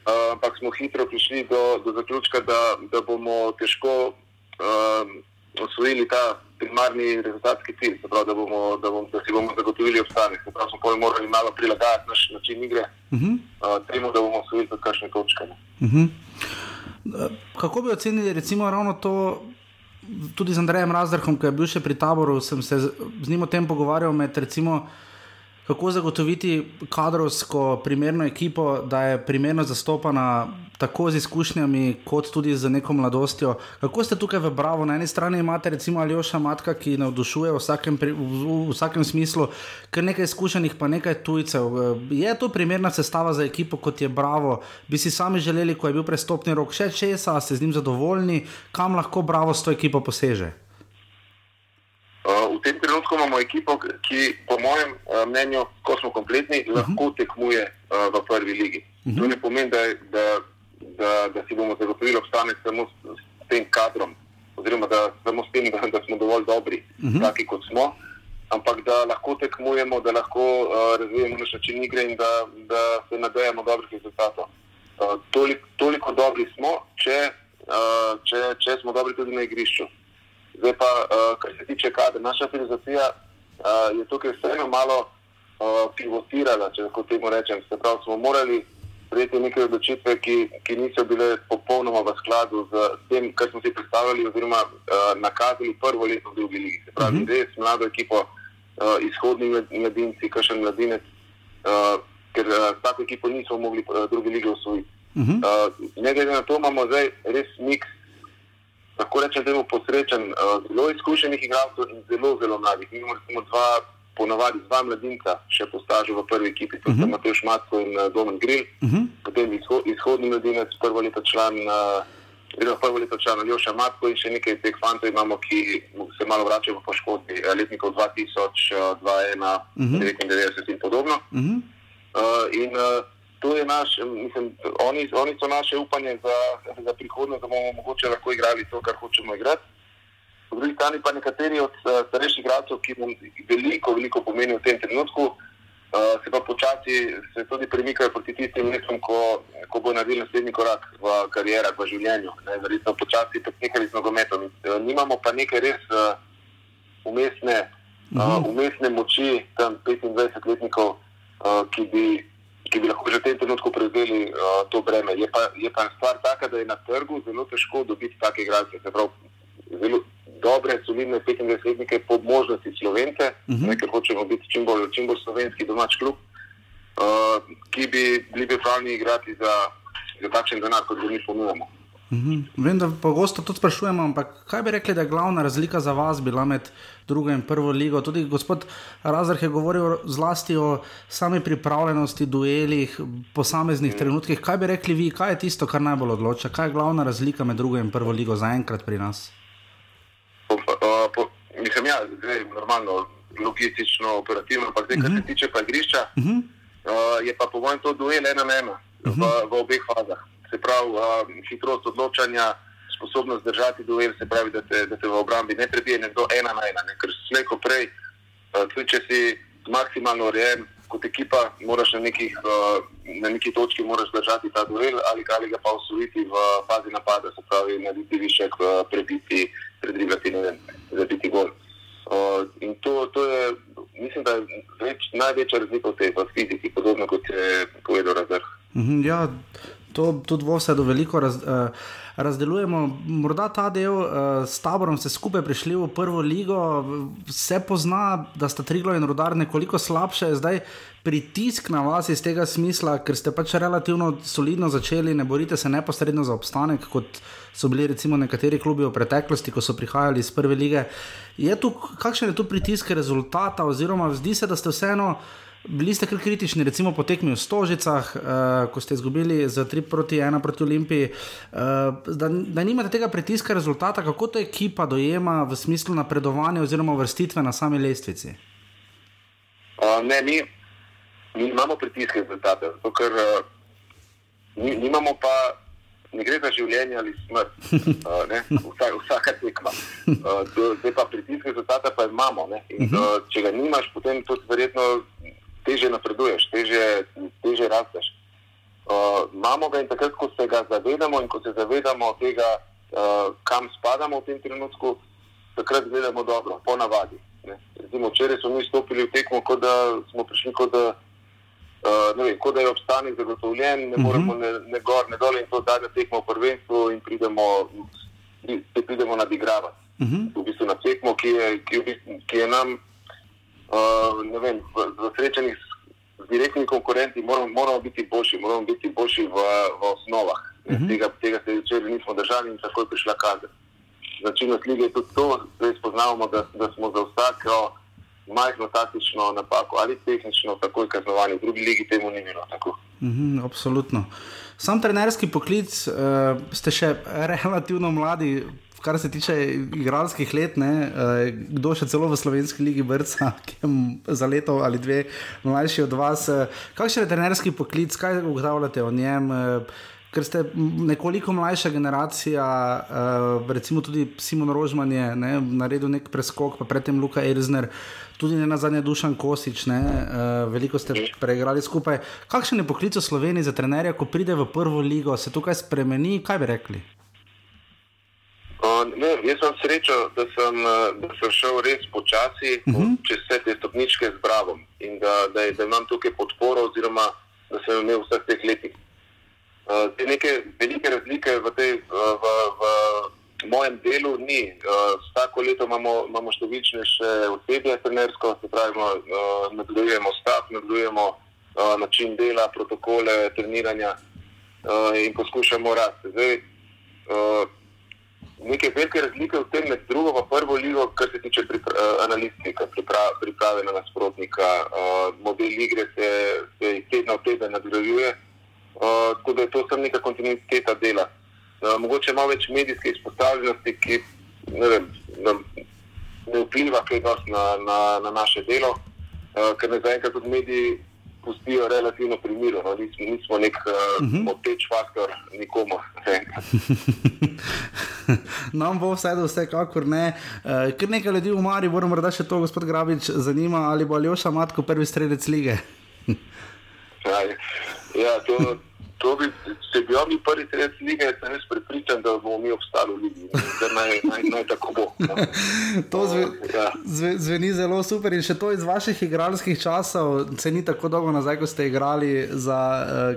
Uh, ampak smo hitro prišli do, do zaključka, da, da bomo težko uh, osvojili ta primarni rezultatski cilj, se pravi, da, bomo, da, bom, da si bomo zagotovili obstanek. Se pravi, smo potem morali malo prilagajati naš način igre Uh -huh. uh, temu, da bomo osvojili tudi kakšne točke. Uh -huh. Kako bi ocenili recimo ravno to, tudi z Andrejem Razdrhom, ki je bil še pri taboru, sem se z njim o tem pogovarjal med recimo. Kako zagotoviti kadrovsko primerno ekipo, da je primerno zastopana tako z izkušnjami, kot tudi z neko mladostjo? Kako ste tukaj v Bravo? Na eni strani imate recimo Aljoša Matka, ki navdušuje v vsakem, pri- v, v vsakem smislu, ker nekaj izkušenih, pa nekaj tujcev. Je to primerna sestava za ekipo, kot je Bravo? Bi si sami želeli, ko je bil prestopni rok, še česa, ste z njim zadovoljni, kam lahko Bravo s to ekipo poseže? Uh, v tem trenutku imamo ekipo, ki po mojem uh, mnenju, ko smo kompletni, uh -huh. lahko tekmuje uh, v prvi ligi. Uh -huh. To ne pomeni, da, da, da, da si bomo zagotovili obstanek samo s, s tem kadrom, oziroma da samo s tem, da, da smo dovolj dobri, uh Mhm. -huh. taki kot smo, ampak da lahko tekmujemo, da lahko uh, razvijemo naš način igre in da, da se nadejamo dobrih rezultatov. Uh, toliko, toliko dobri smo, če, uh, če, če smo dobri tudi na igrišču. Zdaj pa, uh, kar se tiče kadra, naša filozofija uh, je tukaj vseeno malo uh, pivotirala, če lahko temu rečem. Se pravi, smo morali sprejeti neke odločitve, ki, ki niso bile popolnoma v skladu z tem, kar smo si predstavljali, oziroma uh, nakazali prvo leto v drugi ligi. Se pravi, Mhm. uh -huh. res mlado ekipo, uh, izhodni mlad- mladinci, kakšen mladinec, uh, ker uh, tako ekipo nismo mogli uh, druge lige osvojiti. Uh -huh. Uh, ne glede na to, imamo zdaj res miks lahko rečem, temu posrečen, uh, zelo izkušenih igralcev in zelo, zelo mladih. Mi imamo recimo dva, ponavadi dva mladinca, še po stažu v prvi ekipi, to sta Mhm. Matej Šmatko in uh, Domen Grill, Uh -huh. potem izho, izhodni mladinec, prvo leto član. Uh, Oziroma, prvo leto član Aljoša Matko in še nekaj teh fantov imamo, ki se malo vračajo po poškodbi, eh, letnikov 2000, eh, 2001, Mhm. 99 in podobno. Uh -huh. Uh, in uh, to je naš, mislim, oni, oni so naše upanje za, za prihodnost, da bomo mogoče lahko igrali to, kar hočemo igrati. Po drugi strani pa nekateri od uh, starejših igralcev, ki nam veliko, veliko pomenijo v tem trenutku, uh, se pa počasi se tudi premikajo proti tistim mestom, ko, ko bo naredil naslednji korak v karierah, v življenju. Ne, verjetno počasi preknehali z nogometom. Uh, nimamo pa nekaj res uh, umestne, uh, umestne moči, tam 25-letnikov, uh, ki, bi, ki bi lahko že v tem trenutku prevzeli uh, to breme. Je pa, je pa stvar taka, da je na trgu zelo težko dobiti take igralce. Se pravi, zelo dobre, solidne 25-letnike, po možnosti slovence, uh Mhm. -huh. ker hočemo biti čim bolj, čim bolj slovenski domač klub, uh, ki bi bili pripravljeni igrati za, za takšen denar, kot ga mi ponujemo. Mhm. Vem, da pogosto to sprašujemo, ampak kaj bi rekli, da je glavna razlika za vas bila med drugo in prvo ligo? Tudi gospod Razrh je govoril zlasti o sami pripravljenosti, duelih, posameznih trenutkih. Kaj bi rekli vi, kaj je tisto, kar najbolj odloča? Kaj je glavna razlika med drugo in prvo ligo zaenkrat pri nas? Po, uh, po, mislim, ja, zdaj normalno, logistično, operativno, ampak zdaj, kar se tiče pa igrišča, Uh -huh. uh, je pa po mojem to duel ena na ena v, v obeh fazah. Se pravi, uh, hitrost odločanja, sposobnost držati duel, se pravi, da te, da te v obrambi ne prebije nekdo ena na ena. Ne? Ker slejko prej, uh, tudi če si maksimalno urejen kot ekipa, moraš na, nekih, uh, na neki točki držati ta duel ali, ali ga pa osvojiti v fazi napada, se pravi, narediti višek, uh, prebiti, predrigati, ne vem, zabiti gol. Uh, in to, to je, mislim, da je več, največja razlika v tej v fiziki, podobno kot je povedal Razrh. Mhm, Ja, to tudi v vsedu veliko raz, uh, razdelujemo. Morda ta del uh, s taborom ste skupaj prišli v prvo ligo, se pozna, da sta Triglo in Rudar nekoliko slabše. Zdaj pritisk na vas iz tega smisla, ker ste pač relativno solidno začeli, ne borite se neposredno za obstanek, kot so bili recimo nekateri klubi v preteklosti, ko so prihajali iz prve lige. Je tu, kakšen je tu pritisk rezultata, oziroma zdi se, da ste vseeno. Bili ste kar kritični, recimo po tekmi v Stožicah, uh, ko ste izgubili za 3 proti 1 proti Olimpiji, uh, da, da nimate tega pritiska rezultata, kako to ekipa dojema v smislu napredovanja oziroma vrstitve na sami lestvici? Uh, ne, mi, mi imamo pritiske rezultate, zato ker uh, ni, nimamo pa, ne gre za življenje ali smrt, uh, ne, vsa, vsaka tekma. Uh, Zdaj pa pritisk rezultata pa imamo. Uh, če ga nimaš, potem tudi verjetno teže napreduješ, teže, teže rasteš. Uh, imamo ga in takrat, ko se ga zavedamo in ko se zavedamo tega, uh, kam spadamo v tem trenutku, takrat gledamo dobro, po navadi. Ne. Recimo, včeraj smo mi stopili v tekmo, kot da smo prišli, kot da, uh, vem, kot da je obstanek zagotovljen, ne Mhm. moremo ne, ne gor, ne dol in to zadnjo tekmo v prvenstvu in pridemo, se pridemo nadigravati. Mhm. V bistvu na tekmo, ki je, ki je, ki je nam, uh, vem, v, v srečanjih s, z direktnimi konkurenti moramo, moramo biti boljši, moramo biti boljši v, v osnovah. Uh -huh. tega, tega se včeraj nismo držali in tako je prišla kazen. Značilnost lige je tudi to, da spoznavamo, da, da smo za vsako majhno taktično napako ali tehnično takoj kaznovani. V drugi ligi temu ni bilo tako. Mhm, absolutno. Sam trenerski poklic, uh, ste še relativno mladi, kar se tiče igralskih let, ne, uh, kdo še celo v slovenski ligi vrca, ki je za leto ali dve mlajši od vas. Uh, kakšen je trenerski poklic, kaj ugotavljate o njem? Uh, Ker ste nekoliko mlajša generacija, uh, recimo tudi Simon Rožman je ne, naredil nek preskok, pa predtem Luka Erzner, tudi ne na zadnje Dušan Kosič, ne, uh, veliko ste preigrali skupaj. Kakšen je poklic v Sloveniji za trenerja, ko pride v prvo ligo, se tukaj spremeni, kaj bi rekli? Uh, ne, jaz sem srečo, da sem, uh, da sem šel res počasi uh -huh. čez vse te stopničke z Bravom in da, da, da imam tukaj podporo, oziroma da sem imel v vseh teh letih. Uh, te neke velike razlike v, tej, uh, v, v mojem delu ni. Uh, vsako leto imamo, imamo številčnejše osebje trenersko, se pravi, uh, nadgrajujemo stav, nadgrajujemo uh, način dela, protokole, treniranja uh, in poskušamo rasti. Zdaj, uh, neke velike razlike v tem med drugo in prvo ligo, kar se tiče pripra uh, analitike, pripra priprave na nasprotnika. Uh, model igre se, se iz tedna v teden nadgrajuje, uh, tako da je to samo neka kontinuiteta dela. Uh, mogoče malo več medijske izpostavljenosti, ki ne, vem, nam ne vpliva kaj dosti na, na, na naše delo, uh, ker nas zaenkrat tudi mediji pustijo relativno pri miru. No? Nismo, nismo nek uh, uh -huh. moteč faktor nikomu. Nam bo vse, da vsekakor ne. Uh, ker nekaj ljudi v Mari, moram morda še to, gospod Grabič, zanima, ali bo Aljoša Matko prvi strelec lige. Ja, ja to, to bi, če bi oni prvi sred lige, sem res prepričan, da bomo mi obstali v ligi. Da naj, naj, naj tako bo. No. To zve, Ja. zve, zveni zelo super in še to iz vaših igralskih časov, se ni tako dolgo nazaj, ko ste igrali za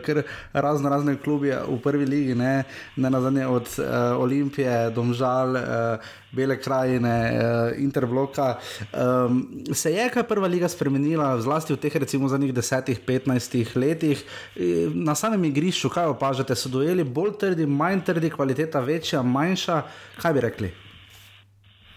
uh, razno razne klube v prvi ligi, ne, ne nazadnje od uh, Olimpije, Domžal, uh, Bele krajine, uh, Interbloka. Um, se je kaj prva liga spremenila, zlasti v teh recimo zadnjih 10-15 letih, Eh, na samem igrišču, kaj opažate, so dojeli bolj trdi, manj trdi, kvaliteta večja, manjša, kaj bi rekli?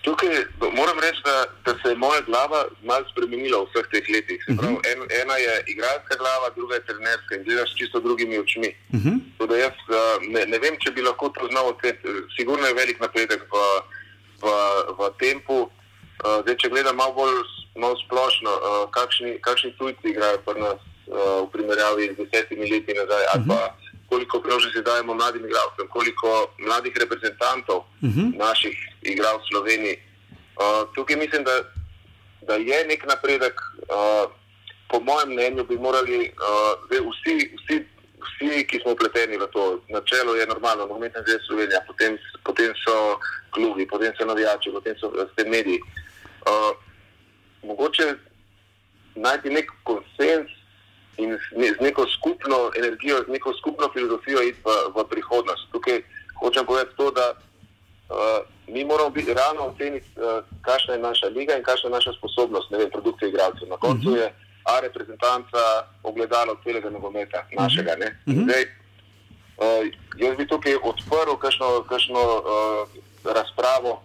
Tukaj moram reči, da, da se je moja glava malo spremenila v vseh teh letih. Se Pravi, en, ena je igralska glava, druga je trenerska in gledaš čisto drugimi očmi. Uh -huh. Da jaz uh, ne, ne vem, če bi lahko to znal odkriti. Sigurno je velik napredek v, v, v tempu. Uh, zdaj, če gledam malo bolj malo splošno, uh, kakšni, kakšni tujci igrajo pri nas uh, v primerjavi z desetimi leti nazaj, ali pa koliko priložnosti dajemo mladim igralcem, koliko mladih reprezentantov Mhm. naših igralcev v Sloveniji. Uh, tukaj mislim, da, da je nek napredek. Uh, po mojem mnenju bi morali uh, vsi, vsi, vsi, ki smo upleteni v to, načelo je normalno, nogometna zveza Slovenija, potem, potem so klubi, potem so navijači, potem so ste mediji. Uh, mogoče najti nek konsens in z, ne, z neko skupno energijo, z neko skupno filozofijo iti v, v prihodnost. Tukaj hočem povedati to, da uh, mi moramo biti realno oceniti, uh, kakšna je naša liga in kakšna je naša sposobnost, ne vem, produkcije igralcev. Na koncu je A reprezentanca ogledalo celega nogometa, našega. Ne? In Zdaj, uh, jaz bi tukaj odprl kakšno, kakšno uh, razpravo,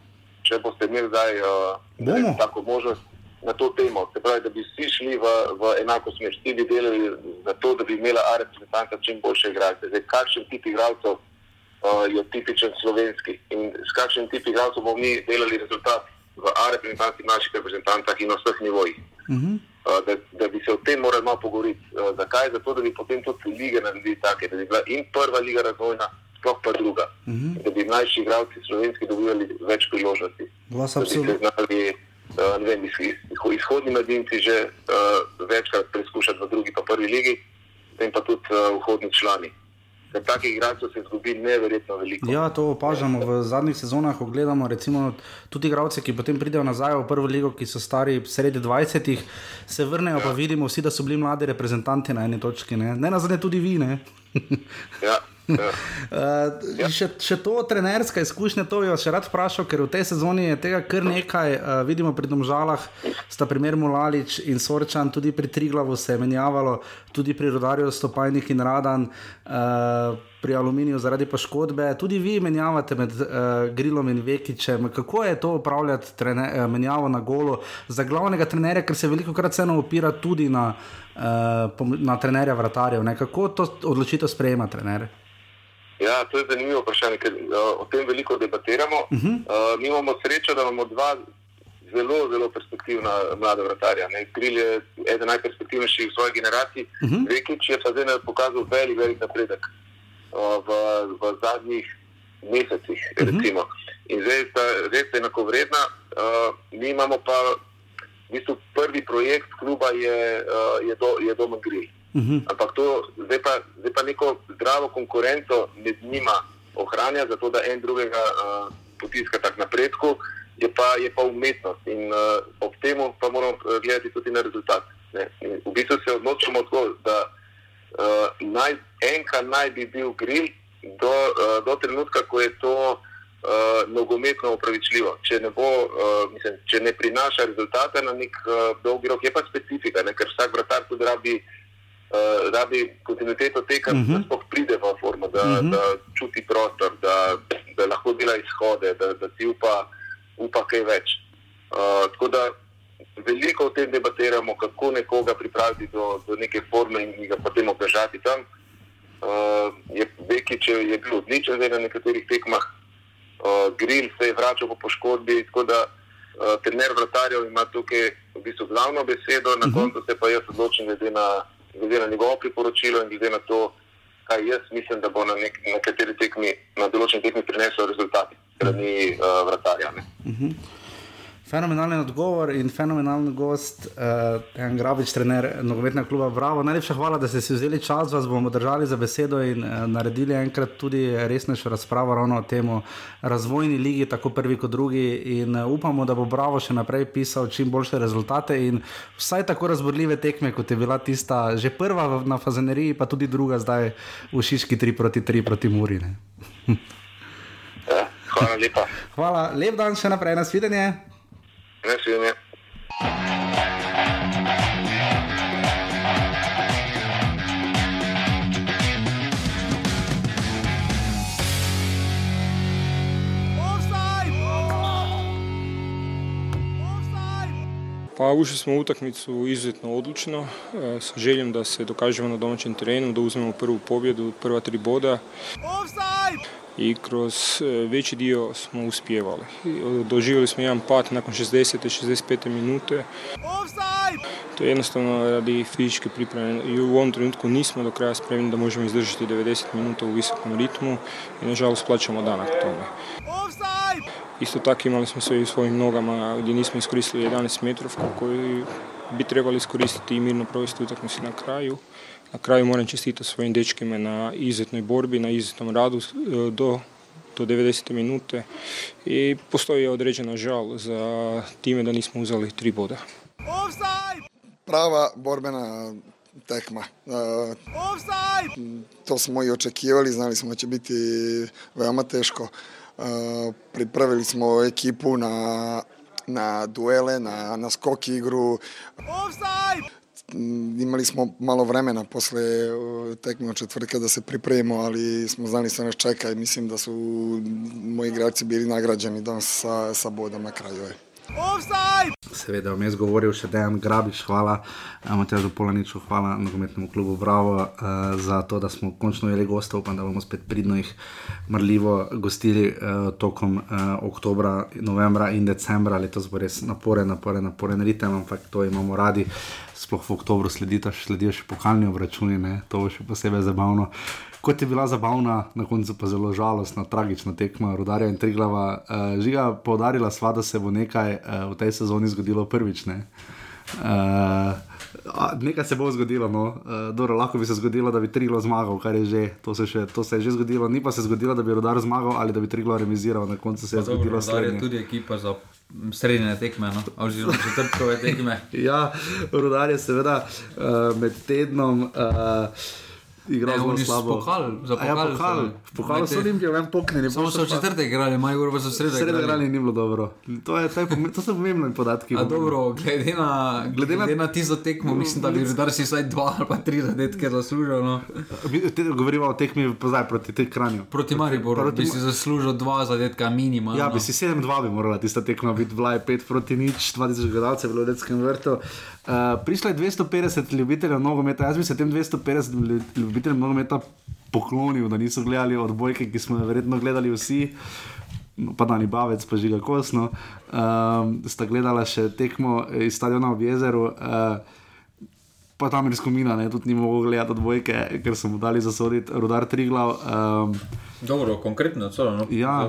če boste imeli zdaj uh, tako možnost na to temo. Se pravi, da bi vsi šli v, v enako smer, vsi bi delali za to, da bi imela A reprezentanca čim boljše igralce. Zdaj, kakšen tip igralcev uh, je tipičen slovenski in s kakšnim tip igralcev bomo mi delali rezultat v A reprezentanci, naših reprezentantah in na vseh nivojih. Mhm. Uh, da, da bi se o tem morali malo pogovoriti. Uh, zakaj? Zato, da bi potem tudi lige naredili take, da bi bila in prva liga razvojna, sploh pa druga. Mhm. Da bi mlajši igralci slovenski dobivali več priložnosti. Vas absolutno. uh, ne vem, iz, iz, izhodni mladinci že uh, večkrat preizkušati v drugi pa prvi ligi, potem pa tudi uh, vhodni člani. Ker takih igralcev se zgubi neverjetno veliko. Ja, to opažamo v zadnjih sezonah, ko gledamo recimo, tudi igralce, ki potem pridejo nazaj v prvo ligo, ki so stari sredi 20, se vrnejo, pa vidimo vsi, da so bili mladi reprezentanti na eni točki. Ne, ne nazadnje tudi vi. Ne? Ja, ja. Uh, še, še to trenerska izkušnja, to bi vas še rad vprašal, ker v tej sezoni je tega kar nekaj. Uh, vidimo pri Domžalah, sta primer Mulalič in Sorčan, tudi pri Triglavu se je menjavalo, tudi pri Rodarju Stopajnik in Radan, uh, pri Aluminiju zaradi poškodbe. Tudi vi menjavate med uh, Grilom in Vekičem. Kako je to upravljati trene, uh, menjavo na golo za glavnega trenerja, ker se veliko krat vseeno opira tudi na, uh, na trenerja vratarjev. Ne? Kako to odločitev sprejema trener? Ja, to je zanimivo vprašanje, ker uh, o tem veliko debatiramo. Uh -huh. Uh, mi imamo srečo, da imamo dva zelo, zelo perspektivna mlada vratarja. Kril je eden najperspektivnejših v svoji generaciji, uh Mhm. -huh. Vekič je pa zdaj pokazal velik, velik napredek uh, v, v zadnjih mesecih. Uh Mhm. -huh. In zdaj sta res enakovredna. Uh, mi imamo pa v bistvu prvi projekt kluba je, uh, je, do, je Domen Grill. Mhm. Ampak to zdaj pa, zdaj pa neko zdravo konkurenco med njima ohranja, zato da en drugega uh, potiska tak napredku, je pa, je pa umetnost. In uh, ob tem pa moramo gledati tudi na rezultat. Ne? In v bistvu se odločamo tako, da uh, naj, enka naj bi bil grill do, uh, do trenutka, ko je to uh, nogometno upravičljivo. Če ne, bo, uh, mislim, če ne prinaša rezultata na nek uh, dolgi rok, je pa specifika, ne? ker vsak vratar tudi rabi uh, rabi kontinuiteto teka, uh Mhm. -huh. da sploh pride v formo, da, uh Mhm. -huh. da čuti prostor, da, da lahko dela izhode, da, da si upa, upa kaj več. Uh, tako da veliko o tem debatiramo, kako nekoga pripraviti do, do neke forme in ga potem obdržati tam. Uh, je Bekič je, je bil odličen zdaj na nekaterih tekmah, uh, Grill se je vračal po poškodbi, tako da uh, trener vratarjev ima tukaj v bistvu glavno besedo, na uh -huh. koncu se pa jaz odločim glede na, glede na njegovo priporočilo in glede na to, kaj jaz mislim, da bo na nek, nekateri tekmi, na določeni tekmi prinesel rezultat strani uh, vratarja. Ne. Mhm. Fenomenalen odgovor in fenomenalen gost, uh, en Grabič, trener nogometnega kluba Bravo. Najlepša hvala, da ste si vzeli čas, vas bomo držali za besedo in uh, naredili enkrat tudi resnejšo razpravo ravno o tem razvojni ligi, tako prvi kot drugi. In uh, upamo, da bo Bravo še naprej pisal čim boljše rezultate in vsaj tako razborljive tekme, kot je bila tista že prva na Fazeneriji, pa tudi druga zdaj v Šiški 3 proti 3 proti Murine. Ja, hvala lepa. Hvala, lep dan še naprej, nasvidenje. Ne, svidenje. Pa ušli smo u utakmicu izuzetno odlučno, e, sa željom da se dokažemo na domaćem terenu, da uzmemo prvu pobjedu, prva tri boda. I kroz e, veći dio smo uspjevali. Doživjeli smo jedan pad nakon 60. i 65. minute. To je jednostavno radi fizičke priprave. I u ovom trenutku nismo do kraja spremni da možemo izdržati 90 minuta u visokom ritmu i nažalost plaćamo danak tome. Isto tako imali smo sve u svojim nogama gdje nismo iskoristili 11 metrovku koju bi trebali iskoristiti i mirno provesti utakmicu na kraju. Na kraju moram čestitati svojim dečkima na izuzetnoj borbi, na izuzetnom radu e, do do 90. minute i postoji određena žal za time da nismo uzeli tri boda. Prava borbena tekma. E, to smo i očekivali, znali smo da će biti veoma teško. E, pripravili smo ekipu na, na duele, na, na skok igru. Imali smo malo vremena posle e, tekme od četvrtka da se pripremimo, ali smo znali što nas čeka i mislim da su moji igrači bili nagrađeni danas sa, sa bodom na kraju. je. Seveda, vam jaz govoril še Dejan Grabič, hvala Matjažu Polaniču, hvala nogometnemu klubu Bravo uh, za to, da smo končno imeli gostov, upam, da bomo spet pridno jih marljivo gostili uh, tokom uh, oktobra, novembra in decembra. Letos bo res naporen, naporen, naporen ritem, ampak to imamo radi. Sploh v oktobru sledijo še pokalni obračuni, ne? to bo še posebej zabavno kot je bila zabavna, na koncu pa zelo žalostna, tragična tekma Rudarja in Triglava. Uh, žiga poudarila sva, da se bo nekaj uh, v tej sezoni zgodilo prvič. Ne? Uh, nekaj se bo zgodilo, no. uh, dobro, lahko bi se zgodilo, da bi Triglo zmagal, kar je že, to se, še, to se je že zgodilo, ni pa se zgodilo, da bi Rudar zmagal ali da bi Triglo remiziral, na koncu se je pa zgodilo. Rudar je tudi ekipa za srednje tekme, no? oziroma četrtkove tekme. ja, Rudar je seveda uh, med tednom. Uh, igral zelo slabo. Pokal, za pokal, ja, pokal. pokal so Olimpije, vem, poknjeni. Samo so v četrtek igrali, maj uro so sredo. Sredo igrali ni bilo dobro. To, je, to, je, to so pomembni podatki. A dobro, glede na, glede na, glede na tisto tekmo, mislim, da bi zdaj si vsaj dva ali pa tri zadetke zaslužil. No. Govorimo o tekmi pozaj proti tej kranju. Proti Mariboru proti, bi si zaslužil dva zadetka minimalno. Ja, bi si 7-2 bi morala tista tekma biti, vlaj 5 proti nič, 20 gledalcev v Ljudskem vrtu. Uh, prišlo je 250 ljubiteljev nogometa, jaz bi se tem 250 ljubiteljem nogometa poklonil, da niso gledali odbojke, ki smo jih verjetno gledali vsi. No, pa da ni bavec, pa žiga kosno. Um, sta gledala še tekmo iz stadiona v jezeru. Uh, pa tam res komina, ne, tudi ni mogel gledati odbojke, ker so mu dali zasoditi rodar Triglav. Um, Dobro, konkretno, celo, no. ja,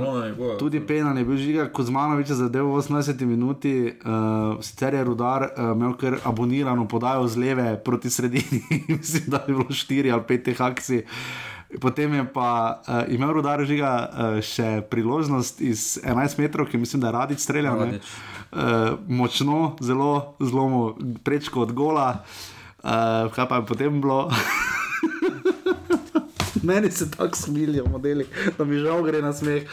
tudi Pena je bil žiga, kot Zmanovič je zadev v 80 minuti, uh, sicer je rodar uh, imel kar abonirano podajo z leve proti sredini, mislim, da je bilo 4 ali 5 teh akcij. Potem je pa uh, imel rodar žiga uh, še priložnost iz 11 metrov, ki mislim, da je radič streljal. Uh, močno, zelo zelo prečko od gola. Uh, kaj pa je potem bilo? Meni se tako smilijo, modeli, da mi žal gre na smeh.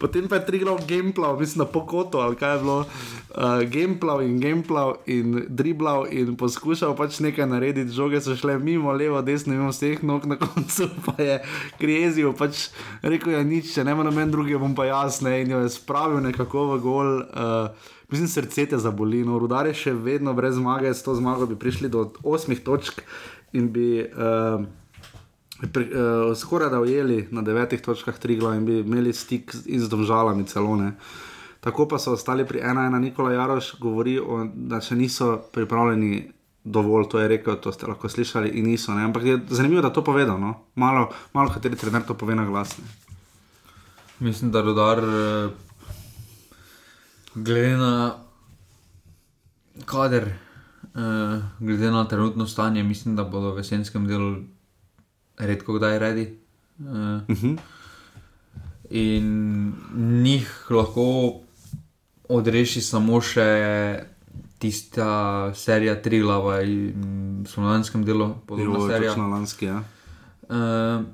Potem pa je triglav gameplay, mislim, na pokoto ali kaj je bilo. Uh, gameplay in gameplay in driblav in poskušal pač nekaj narediti, žoge so šle mimo, levo, desno, mimo vseh nog, na koncu pa je krijezijo, pač rekel je nič, če ne noben drugi, bom pa jasne in jo je spravil nekako v gol. Uh, Mislim, srce te zaboli, no, rudar je še vedno brez zmage, s to zmago bi prišli do osmih točk in bi uh, pri, uh, skoraj da ujeli na devetih točkah tri glave in bi imeli stik z domžalami celone. Tako pa so ostali pri ena, ena Nikola Jaroš, govori, o, da še niso pripravljeni dovolj, to je rekel, to ste lahko slišali in niso. Ne? Ampak je zanimivo, da to povedo, no? malo, malo kateri trener to pove na glasne. Mislim, da rudar. Glede na kader, uh, glede na trenutno stanje, mislim, da bodo v jesenskem delu redko kdaj redi. Uh, -huh. In njih lahko odreši samo še tista serija Trilava v slovenskem delu, podobno serija. Lanski, ja. uh,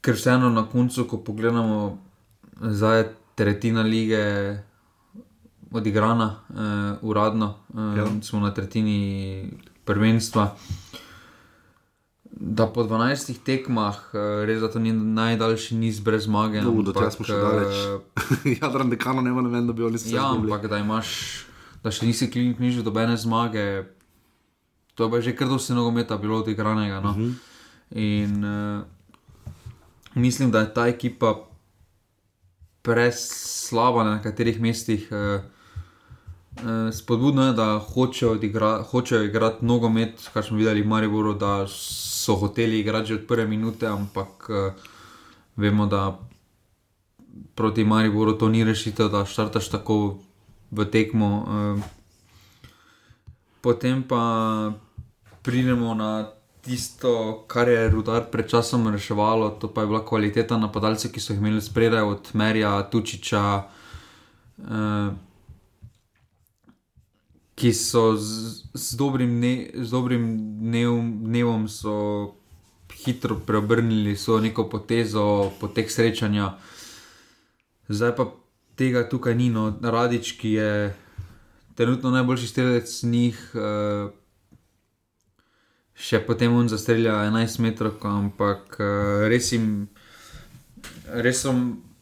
ker vseeno na koncu, ko pogledamo, zdaj je tretjina lige odigrana, uh, uradno, uh, ja. smo na tretjini prvenstva. Da po 12 tekmah, uh, res da to ni najdaljši niz brez zmage. No, do tega smo še daleč. ja, da dekano ne vem, da bi oni se. Ja, ampak da imaš, da še nisi knjižil dobene zmage, to je že kar dosti nogometa bilo odigranega. No? Uh mhm. -huh. In uh, mislim, da je ta ekipa preslaba na nekaterih mestih. Uh, Eh, Spodbudno je, da hočejo, odigra, hočejo igrati nogomet, kar smo videli v Mariboru, da so hoteli igrati že od prve minute, ampak uh, vemo, da proti Mariboru to ni rešitev, da štartaš tako v tekmo. Uh, potem pa pridemo na tisto, kar je rudar pred časom reševalo, to pa je bila kvaliteta napadalcev, ki so jih imeli spredaj od Merja, Tučiča. Uh, ki so z, z dobrim, ne, z dobrim dnev, dnevom hitro preobrnili svojo neko potezo po teh srečanjih. Zdaj pa tega tukaj ni, no, Radič, ki je trenutno najboljši strelec njih, uh, še potem on zastrelja 11 metrov, ampak uh, res jim, res so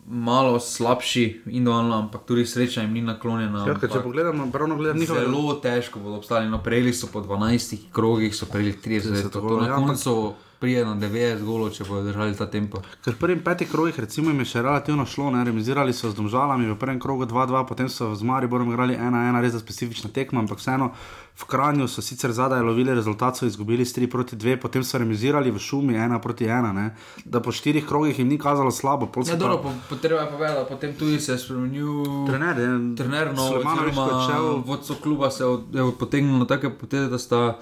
malo slabši, individualno, ampak tudi sreča jim ni naklonjena. Ja, če pogledamo, pravno gledam njihove- Zelo težko bodo obstali. No, prejeli so po 12 krogih, so prejeli 30, 30 to golov, na ja, ampak- koncu prije na 90 golov, če bodo držali ta tempo. Ker v prvih petih krogih recimo, jim je še relativno šlo, ne? remizirali so z domžalami v prvem krogu 2-2, potem so z Mariborom igrali 1-1, res za specifična tekma, ampak vseeno v Kranju so sicer zadaj lovili rezultat, so izgubili s 3 proti 2, potem so remizirali v šumi 1 proti 1, ne? da po štirih krogih jim ni kazalo slabo. so Ja, dobro, po, potreba je povedati, da potem tudi se je spremenil Trener, je- trener no, vodstvo kluba se je je potegnilo na take poteze, da sta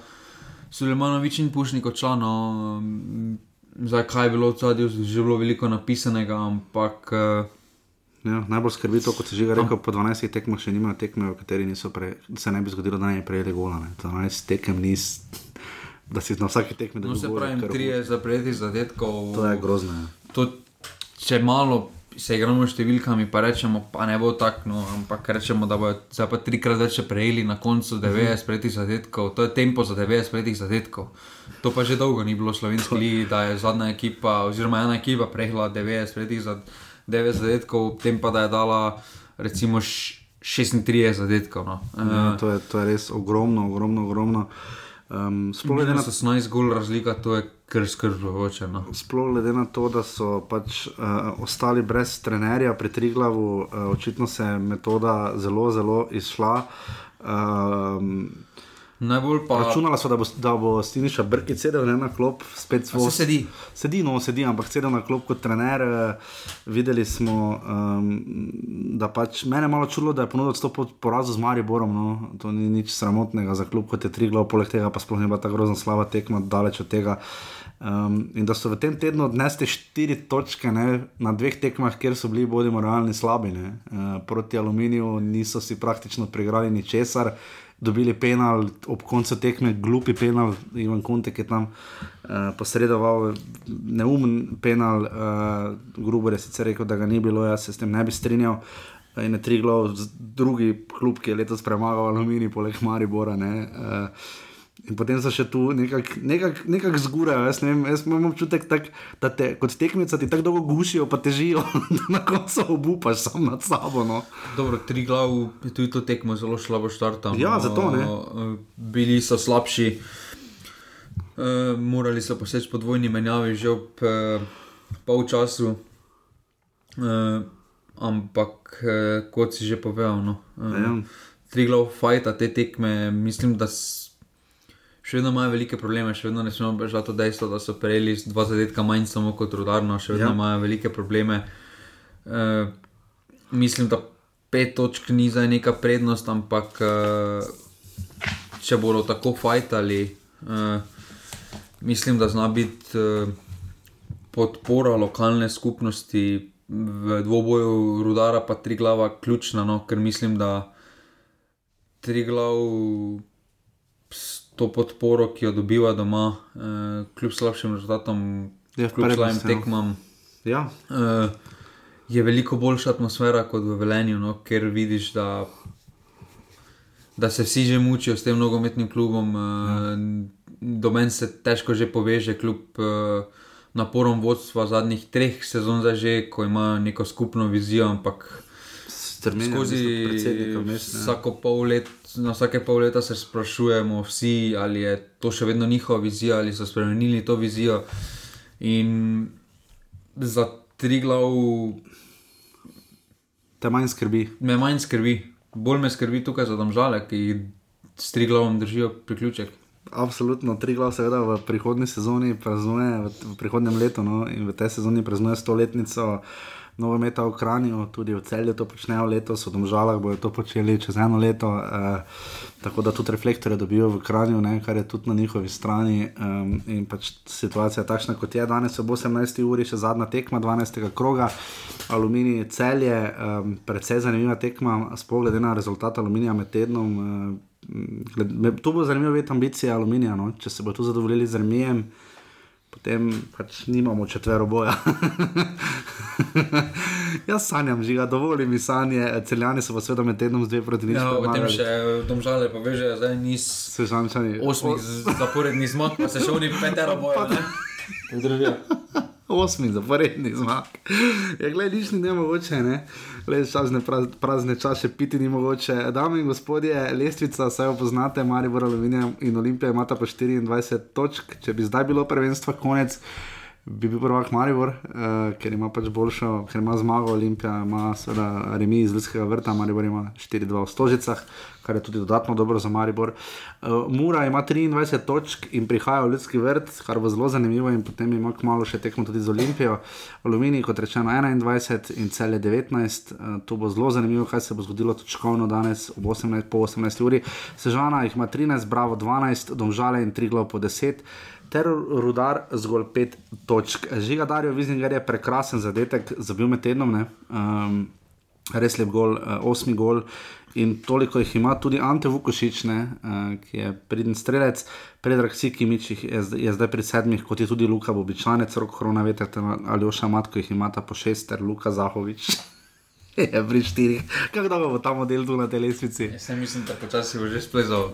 Sulemanovič in Pušnik odšla. No, mm, zdaj, kaj je bilo v zadju, že bilo veliko napisanega, ampak. eh, Ja, najbolj skrbi to, kot si že rekel, po 12 tekmah še nimajo tekme, v kateri pre, se ne bi zgodilo, da ne bi prejeli gola. Ne. 12 tekem nis, da si na vsaki tekmi No, dobil se gol, pravi, kar- tri je zaprejetih zadetkov. To je grozno. ja. To, če malo se igramo s številkami, pa rečemo, pa ne bo tako, no, ampak rečemo, da bodo zdaj pa trikrat več prejeli na koncu 90 prejetih zadetkov. To je tempo za 90 prejetih zadetkov. To pa že dolgo ni bilo v slovenski ligi, da je zadnja ekipa, oziroma ena ekipa prejela 90 prejetih zadetkov. 9 zadetkov, tem pa da je dala recimo š- 36 zadetkov. No. Ja, Eh, to, je, to je res ogromno, ogromno, ogromno. Um, sploh glede na Minus 18 gol razlika, to je kar skrbljujoče. No. Sploh glede na to, da so pač uh, ostali brez trenerja pri Triglavu, uh, očitno se je metoda zelo, zelo izšla. Um, Najbolj pa. Računala so, da bo, da bo Stiniša Brkic sedel ne, na klop, spet se sedi? Sedi, no, sedi, ampak sedel na klop kot trener. Uh, videli smo, um, da pač mene malo čudilo, da je ponudil odstop po porazu z Mariborom. No. To ni nič sramotnega za klub kot je Triglav, poleg tega pa sploh ni bila tako grozno slaba tekma, daleč od tega. Um, in da so v tem tednu odnesli štiri točke ne, na dveh tekmah, kjer so bili bodimo realni slabi. ne. Uh, proti Aluminiju niso si praktično preigrali ničesar, dobili penal ob koncu tekme, glupi penal, Ivan Kuntek je tam uh, posredoval, neumen penal, uh, Gruber je sicer rekel, da ga ni bilo, jaz se s tem ne bi strinjal. In je Triglav, z- drugi klub, ki je letos premagal Aluminij, poleg Maribora. Uh, In potem so še tu nekako nekak, nekak zgurajo. Jaz, vem, jaz imam občutek, tak, da te kot tekmica ti tako dolgo gušijo, pa težijo, da na koncu obupaš sam nad sabo. No. Dobro, tri glav je tudi to tekmo zelo slabo štartal. Ja, zato ne. Bili so slabši, uh, morali so poseči po dvojni menjavi že ob uh, polčasu. Uh, ampak, uh, kot si že povedal, no, Ja. uh, tri glav fajta te tekme, mislim, da še vedno imajo velike probleme, še vedno ne smemo bežati od dejstva, da so prejeli z dva zadetka manj samo kot rudarno, še vedno Ja. imajo velike probleme. Uh, mislim, da pet točk ni zdaj neka prednost, ampak uh, če bodo tako fajtali, uh, mislim, da zna biti uh, podpora lokalne skupnosti v dvoboju rudara, pa tri glava ključna, no, ker mislim, da tri glav to podporo, ki jo dobiva doma, uh, kljub slabšim rezultatom, Je v kljub slabim tekmam. Ja. Uh, je veliko boljša atmosfera kot v Velenju, no, ker vidiš, da, da se vsi že mučijo s tem nogometnim klubom. Uh, Do meni se težko že poveže, kljub uh, naporom vodstva zadnjih treh sezon, zdaj že, ko imajo neko skupno vizijo, ampak Strmenja skozi mesto predsednika vmes, ne. vsako pol let, na vsake pol leta se sprašujemo vsi, ali je to še vedno njihova vizija, ali so spremenili to vizijo. In za tri glav Te manj skrbi. Me manj skrbi. bolj me skrbi tukaj za domžale, ki s triglavom držijo priključek. Absolutno, tri glav, seveda v prihodnji sezoni praznuje, v, prihodnjem letu no, in v tej sezoni praznuje stoletnico nogometa v Kranju, tudi v celju to počnejo letos, v Domžalah bodo to počeli čez eno leto. Eh, tako da tudi reflektorje dobijo v Kranju, ne, kar je tudi na njihovi strani. Um, in pač situacija je takšna, kot je danes ob 18. uri, še zadnja tekma 12. kroga, aluminij celje, um, predvsej zanimiva tekma, sploh glede na rezultat aluminija med tednom. Um, Gled, to bo zanimivo videti ambicije aluminija. No? Če se bo tu zadovoljili z remijem, potem pač nimamo četvero boja. Jaz sanjam, žiga, dovolj mi sanje, celjani so pa seveda med tednom z dve proti nič. Ja, potem še domžale pa veže, zdaj nis Sežančani. osmih z- zaporednih zmag, pa se še oni petero bojo. ne? Osmi zaporedni zmag. Ja, gledaj, nič ni nemogoče, ne. Le časne praz, prazne čase piti ni mogoče. Dame in gospodje, lestvica, saj jo poznate, Maribor, Aluminij in Olimpija imata po 24 točk. Če bi zdaj bilo prvenstva konec, bi bil prvak Maribor, uh, ker ima pač boljšo, ker ima zmago, Olimpija ima seveda remi iz Ljudskega vrta, Maribor ima 4-2 v Stožicah, kar je tudi dodatno dobro za Maribor. Uh, Mura ima 23 točk in prihaja v Ljudski vrt, kar bo zelo zanimivo in potem ima kmalo še tekmo tudi z Olimpijo. Aluminij, kot rečeno, 21 in cel je 19. Uh, to bo zelo zanimivo, kaj se bo zgodilo točkovno danes ob 18, po 18 uri. Sežana jih ima 13, Bravo 12, Domžale in Triglav po 10. Ter rudar zgolj pet točk. Žiga Darijo Vizninger je prekrasen zadetek, zabil med tednom, um, res lep gol, uh, osmi gol. In toliko jih ima tudi Ante Vukošič, ne, uh, ki je pridn strelec, predrag Sikimič je, je zdaj pri sedmih, kot je tudi Luka Bobičanec, rok Hrona, veste, ali Oša Matko jih imata po šest, ter Luka Zahovič. je pri štirih. Kako dolgo bo ta model tu na tej lestvici? Jaz se mislim, da počasi bo že splezal.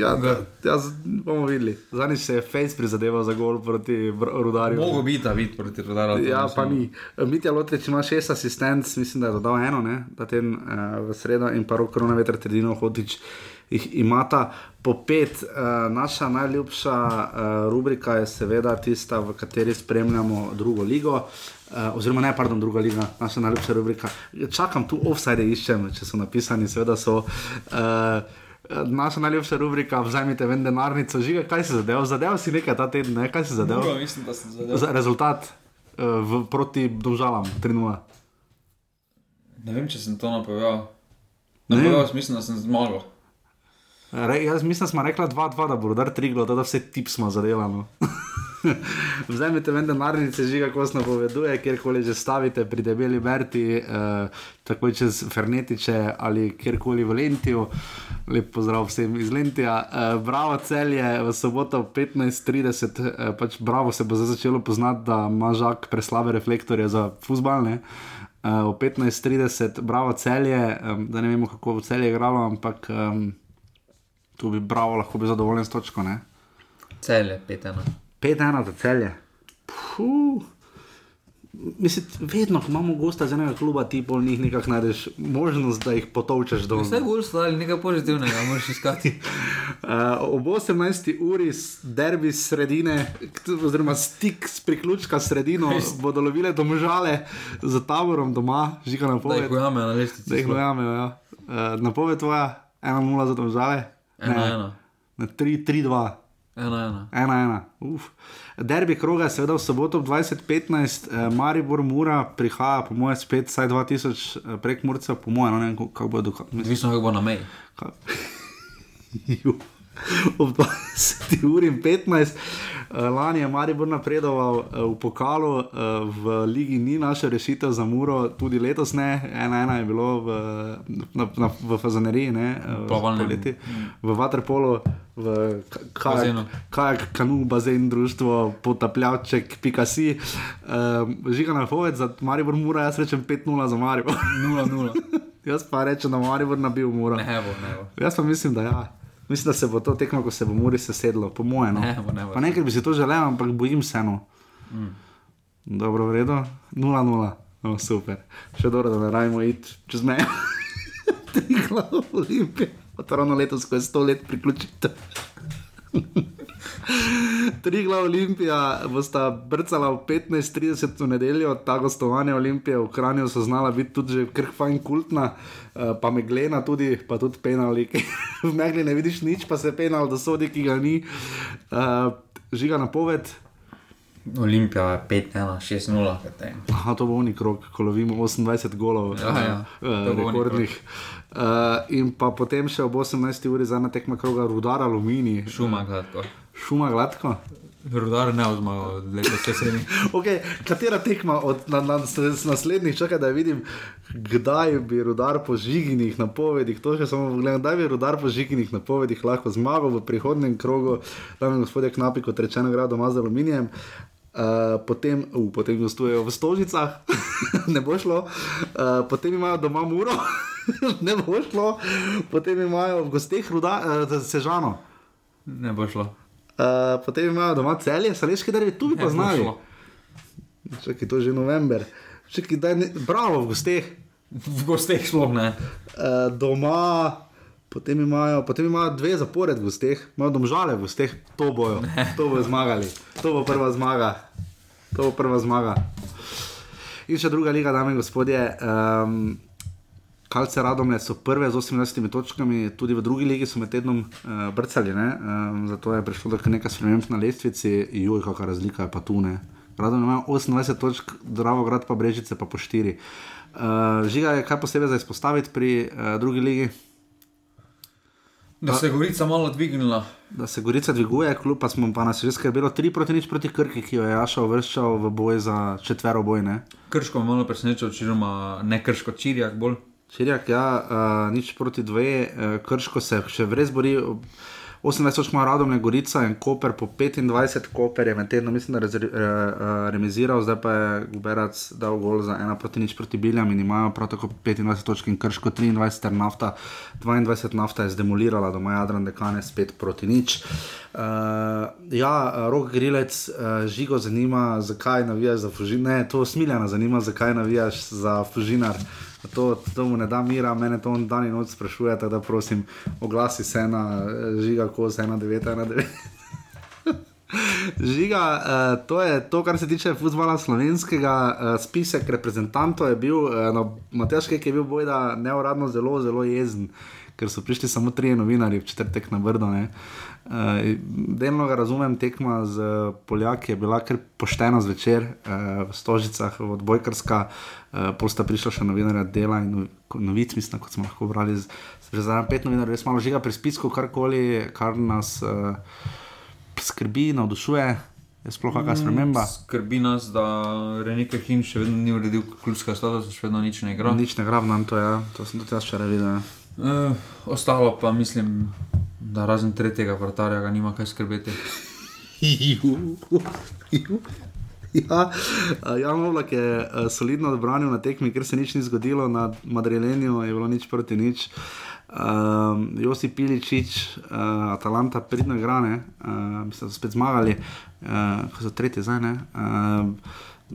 Ja, da, jaz bomo videli. Zadnjič se je Face prizadeval za gol proti rudarju. Mogo biti, a biti proti rudarju. Ja, pa ni. Mitja Lotrič ima šest asistentov, mislim, da je dodal eno, ne, da ten uh, v sredo in pa rok korona veter trdino hotič. Jih imata po pet, uh, naša najljubša uh, rubrika je seveda tista, v kateri spremljamo drugo ligo. Uh, oziroma, ne, pardon, druga liga, naša najljubša rubrika. Čakam tu offside, iščem, če so napisani, seveda so. Uh, Naša najljubša rubrika, vzemite ven denarnico, žiga, kaj si zadeval? Zadeval si nekaj ta teden, ne? kaj si zadeval? Muro, mislim, da sem zadeval. Za rezultat uh, v, proti Domžalam, 3-0. Ne vem, če sem to napovedal. Napovedal sem, mislim, da sem zmagal. Re, jaz mislim, da smo rekli 2-2, da bo rodar 3 glo, da vse tip smo zadelali. Vzemite ven denarnice, žiga, ko se napoveduje, kjerkoli že stavite pri debeli Berti, eh, takoj čez Fernetiče ali kjerkoli v Lentiju. Lep pozdrav vsem iz Lentija. Eh, bravo celje v soboto ob 15.30, eh, pač bravo se bo začelo poznati, da ima žak preslabe reflektorje za fusbalne. Uh, o 15.30, bravo celje, um, da ne vemo, kako bo celje igralo, ampak um, tu bi bravo lahko bil zadovoljen s točko. Ne? Celje, pet ena. 5-1 za celje. Puh. Mislim, vedno, ko imamo gosta z enega kluba, ti bolj njih nekako najdeš možnost, da jih potovčeš do. Vse bolj stvari, nekaj pozitivnega, moraš iskati. uh, ob 18. uri derbi sredine, oziroma stik s priključka sredino, bodo lovile domžale za taborom doma, žiga na pol. Tako jamejo, na lestvici. Tako jamejo, ja. Uh, napoved tvoja, 1-0 za domžale. 1-1. 3-2. Ena, ena. Ena, ena. Uf. Derbi kroga je seveda v soboto ob 2015, eh, Maribor Mura prihaja, po mojem, spet vsaj 2000 eh, prek Murcev, po mojem, no, ne vem, kako- kako bodo. Odvisno, kako bo na meji. Ob 20 uri in 15, eh, lani je Maribor napredoval eh, v pokalu, eh, v ligi ni naša rešitev za Muro, tudi letos ne, ena ena je bilo v, na, na, v Fazaneriji, ne, eh, Plavalnem. poleti, v Waterpolu, v kajak, kajak, kanu, bazen, društvo, potapljavček, pikasi. Um, žiga na poved za Maribor Mura, jaz rečem 5-0 za Maribor. 0-0. jaz pa rečem, da Maribor nabil Mura. Ne bo, ne bo. Jaz pa mislim, da ja. Mislim, da se bo to tekmo, ko se bo Muri sesedlo, po mojem. No. Ne bo, ne bo. Pa nekaj bi si to želel, ampak bojim se no. Mm. Dobro, v redu. 0-0. No, super. Še dobro, da ne rajmo iti čez mejo. Tri glavo Olimpije. Pa to ravno letos, ko je 100 let priključitev. Tri glavna Olimpija bosta brcala v 15:30 v nedeljo, ta gostovanja Olimpije v Kranju so znala biti tudi že kar fajn kultna, eh, pa meglena tudi, pa tudi penali. v megli ne vidiš nič, pa se penal, da sodi, ki ga ni. Uh, žiga napoved. Olimpija je 5-1, 6-0. Aha, to bo unik rok, ko lovimo 28 golov, Ja, ja. uh, unik rekordnih. Uh, in pa potem še ob 18. uri zadnja tekma kroga, rudar aluminij. Šuma gladko. Šuma gladko. Rudar ne vzmaga, leto se sedi. Okay, katera tekma od na, na, s- naslednjih, čakaj, da vidim, kdaj bi rudar po žiginih napovedih, to še samo pogledam, kdaj bi rudar po žiginih napovedih lahko zmagal v prihodnem krogu, tam je gospodje Knapi, kot rečeno, igra doma z aluminijem. Uh, potem, uh, potem gostujejo v Stožicah, ne bo šlo, uh, potem imajo doma Muro, ne bo šlo, potem imajo v gosteh ruda, uh, Sežano. Ne bo šlo. Uh, potem imajo doma celje, saleške derje, tu bi Ne pa znali. Čakaj, to je že november. Čakaj, daj, ne, bravo, v gosteh. V gosteh sploh ne. Uh, doma, potem imajo, potem imajo dve zapored v gosteh, imajo domžale v gosteh, to bojo, to bojo zmagali, to bo prva zmaga, to bo prva zmaga. In še druga liga, dame in gospodje. Um, Kalce Radomlje so prve z 18 točkami, tudi v drugi ligi so med tednom uh, brcali, ne? um, zato je prišlo do nekaj sprememb na lestvici, joj, kakšna razlika je pa tu. Ne? Radomlje ima 28 točk, Dravo grad pa Brežice pa po 4. Uh, žiga je kaj posebej za izpostaviti pri uh, drugi ligi? Da se je Gorica malo dvignila. Da se Gorica dviguje, kljub pa smo pa nas že skrbelo 3 proti nič proti Krki, ki jo je Jaša uvrščal v boj za četvero boj. Ne? Krško me malo preseneča, oziroma ne krško, čirjak bolj. Čirjak, ja, uh, nič proti dve, uh, Krško se še res bori. 28 točk ima Radomlje, Gorica in Koper po 25, Koper je med tednom, mislim, da rezer, uh, uh, remiziral, zdaj pa je Guberac dal gol za 1 proti nič proti Biljam in imajo prav tako 25 točk in Krško 23, ter nafta 22, nafta je zdemolirala doma Jadran Dekane spet proti nič. Uh, ja, rok grilec, uh, žigo zanima, zakaj navijaš za Fužinar, ne, to smiljana zanima, zakaj navijaš za Fužinar. To, to mu ne da mira, mene to on dan in noč sprašuje, tako da prosim, oglasi se na eh, žiga, ko se 1,919. Žiga, uh, to je to, kar se tiče futbola slovenskega. Uh, spisek reprezentantov je bil, uh, no, Matjaš Kek je bil bojda neuradno zelo, zelo jezen, ker so prišli samo trije novinarji v četrtek na Brdo. ne. Uh, delno ga razumem, tekma z Poljaki je bila kar poštena zvečer uh, v Stožicah, odbojkarska, uh, pol sta prišla še novinarja dela in no- novic, mislim, kot smo lahko brali. z- Že za pet novinarjev, res malo žiga pri spisku, karkoli, kar nas uh, skrbi, navdušuje, je sploh kakšna sprememba. Skrbi nas, da Renike Hin še vedno ni uredil klubskega statusa, še vedno nič ne igra. Nič ne grab nam to, ja. to sem tudi jaz včeraj videl. ja. Uh, ostalo pa mislim, da razen tretjega vratarja ga nima kaj skrbeti. Ja, uh, Jan Oblak je uh, solidno odbranil na tekmi, ker se nič ni zgodilo, na Madrilenju je bilo nič proti nič. Um, Josi Piličič, uh, Atalanta, pridno igrane, uh, mislim, da so spet zmagali, uh, ko so tretji zdaj. ne. Uh,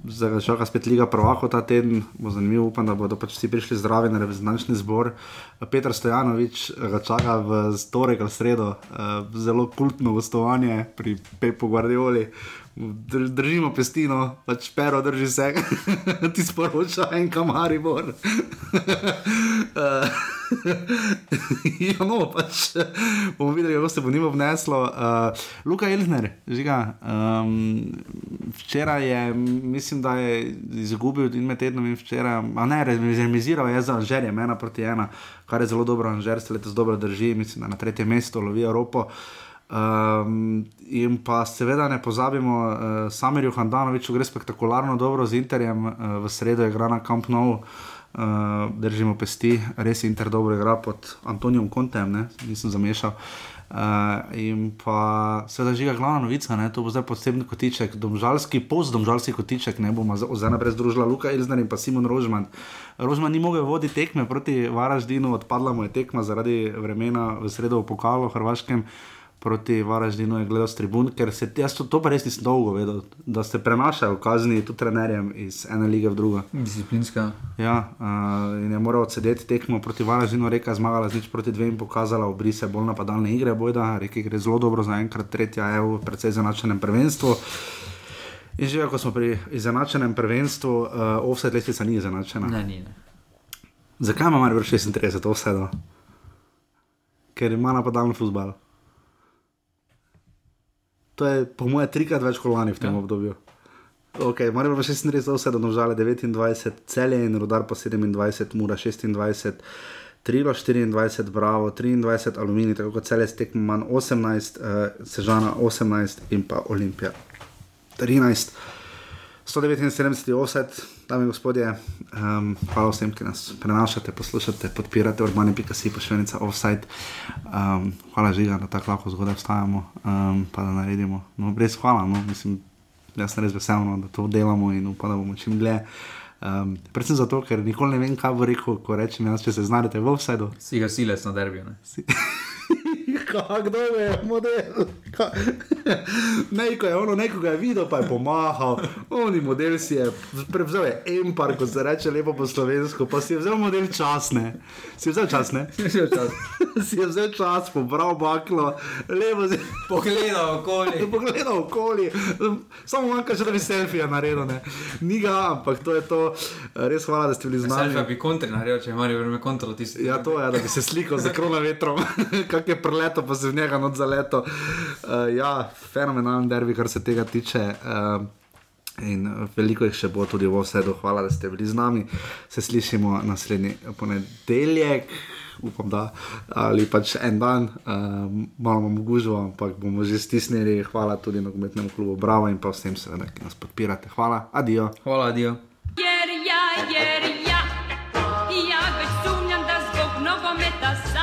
Zdaj ga čaka spet Liga Prvako ta teden, bo zanimivo, upam, da bodo pač vsi prišli zdravi na reprezentančni zbor. Petr Stojanovič ga čaka v torek ali sredo, uh, zelo kultno gostovanje pri Pepu Guardioli. Dr- Držimo pestino, pač pero drži se, ti sporoča en kamaribor. ja, no, pač bomo videli, kako se bo njima obneslo. Uh, Luka Elžner, žiga. Um, včeraj je, mislim, da je izgubil in med tednom in včeraj, a ne, remiziral je za Anžerjem, ena proti ena, kar je zelo dobro, Anžer se letos dobro drži, mislim, da na tretje mesto lovi Evropo. Um, in pa seveda ne pozabimo, uh, Samirju Handanoviču gre spektakularno dobro z Interjem, uh, v sredo je igra na Camp Nou. Uh, držimo pesti, res Inter dobro igra pod Antonijom Kontem, ne? nisem zamešal. Uh, in pa seveda žiga glavna novica, ne? to bo zdaj posebni kotiček, domžalski, postdomžalski kotiček, ne bomo zdaj naprej združila Luka Ilzner in pa Simon Rožman. Rožman ni mogel voditi tekme proti Varaždinu, odpadla mu je tekma zaradi vremena v sredo v pokalu Hrvaškem proti Varaždinu je gledal s tribun, ker se jaz to, to pa res nisem dolgo vedel, da ste prenašali kazni tudi trenerjem iz ene lige v drugo. Disciplinska. Ja, uh, in je moral odsedeti tekmo proti Varaždinu, reka zmagala z nič proti dvem, pokazala obrise bolj napadalne igre, bojda, reki gre zelo dobro za enkrat, tretja je v precej zanačenem prvenstvu. In že ko smo pri izenačenem prvenstvu, uh, offset lestvica ni izenačena. Ne, ni. Ne. Zakaj ima Maribor 36 offsetov? Ker ima napadalni futbal. To je po mojem trikrat več kot lani v tem ja. obdobju. Okay, Maribor 36 offsetov, nožale 29, celje in rodar pa 27, mura 26. Trilo 24, Bravo 23, Aluminij, tako kot celje stekmo manj 18, uh, Sežana 18 in pa Olimpija 13. 179 offset, dame in gospodje, um, hvala vsem, ki nas prenašate, poslušate, podpirate, urbani.si, pošiljnica offside. Um, hvala žiga, da tako lahko zgodaj vstajamo, um, pa da naredimo. No, res hvala, no, mislim, jaz sem res vesel, no, da to delamo in upam, da bomo čim dlje. Um, predvsem zato, ker nikoli ne vem, kaj bo rekel, ko rečem, jaz, če se znajdete v offsideu. Si ga silec na derbiju. Kdo je model? Neko je ono, nekoga je videl, pa je pomahal. Oni model si je prevzel, je empar, ko se reče lepo po slovensko, pa si je vzel model časne. Si je vzel časne? si je vzel čas, pobral baklo, lepo si pogledal okoli. pogledal okoli. Samo manjka, da bi selfije naredil. Ne. Ni ga, ampak to je to. Res hvala, da ste bili z nami. Selfije bi kontri naredil, če imajo vreme kontrol tisti. Ja, to je, da bi se slikal za krona vetrom, kak je preleto, pa se v njega not zaleto. Uh, ja, fenomenalen derbi, kar se tega tiče. Uh, In veliko jih še bo tudi v vsedu. Hvala, da ste bili z nami. Se slišimo naslednji ponedeljek, upam, da ali pač en dan, um, malo bomo gužili, ampak bomo že stisnili. Hvala tudi nogometnemu klubu Bravo in pa vsem, seveda, ki nas podpirate. Hvala, adijo. Hvala, adijo. Jer ja, jer ja, ja već sumnjam da zbog nogometa samo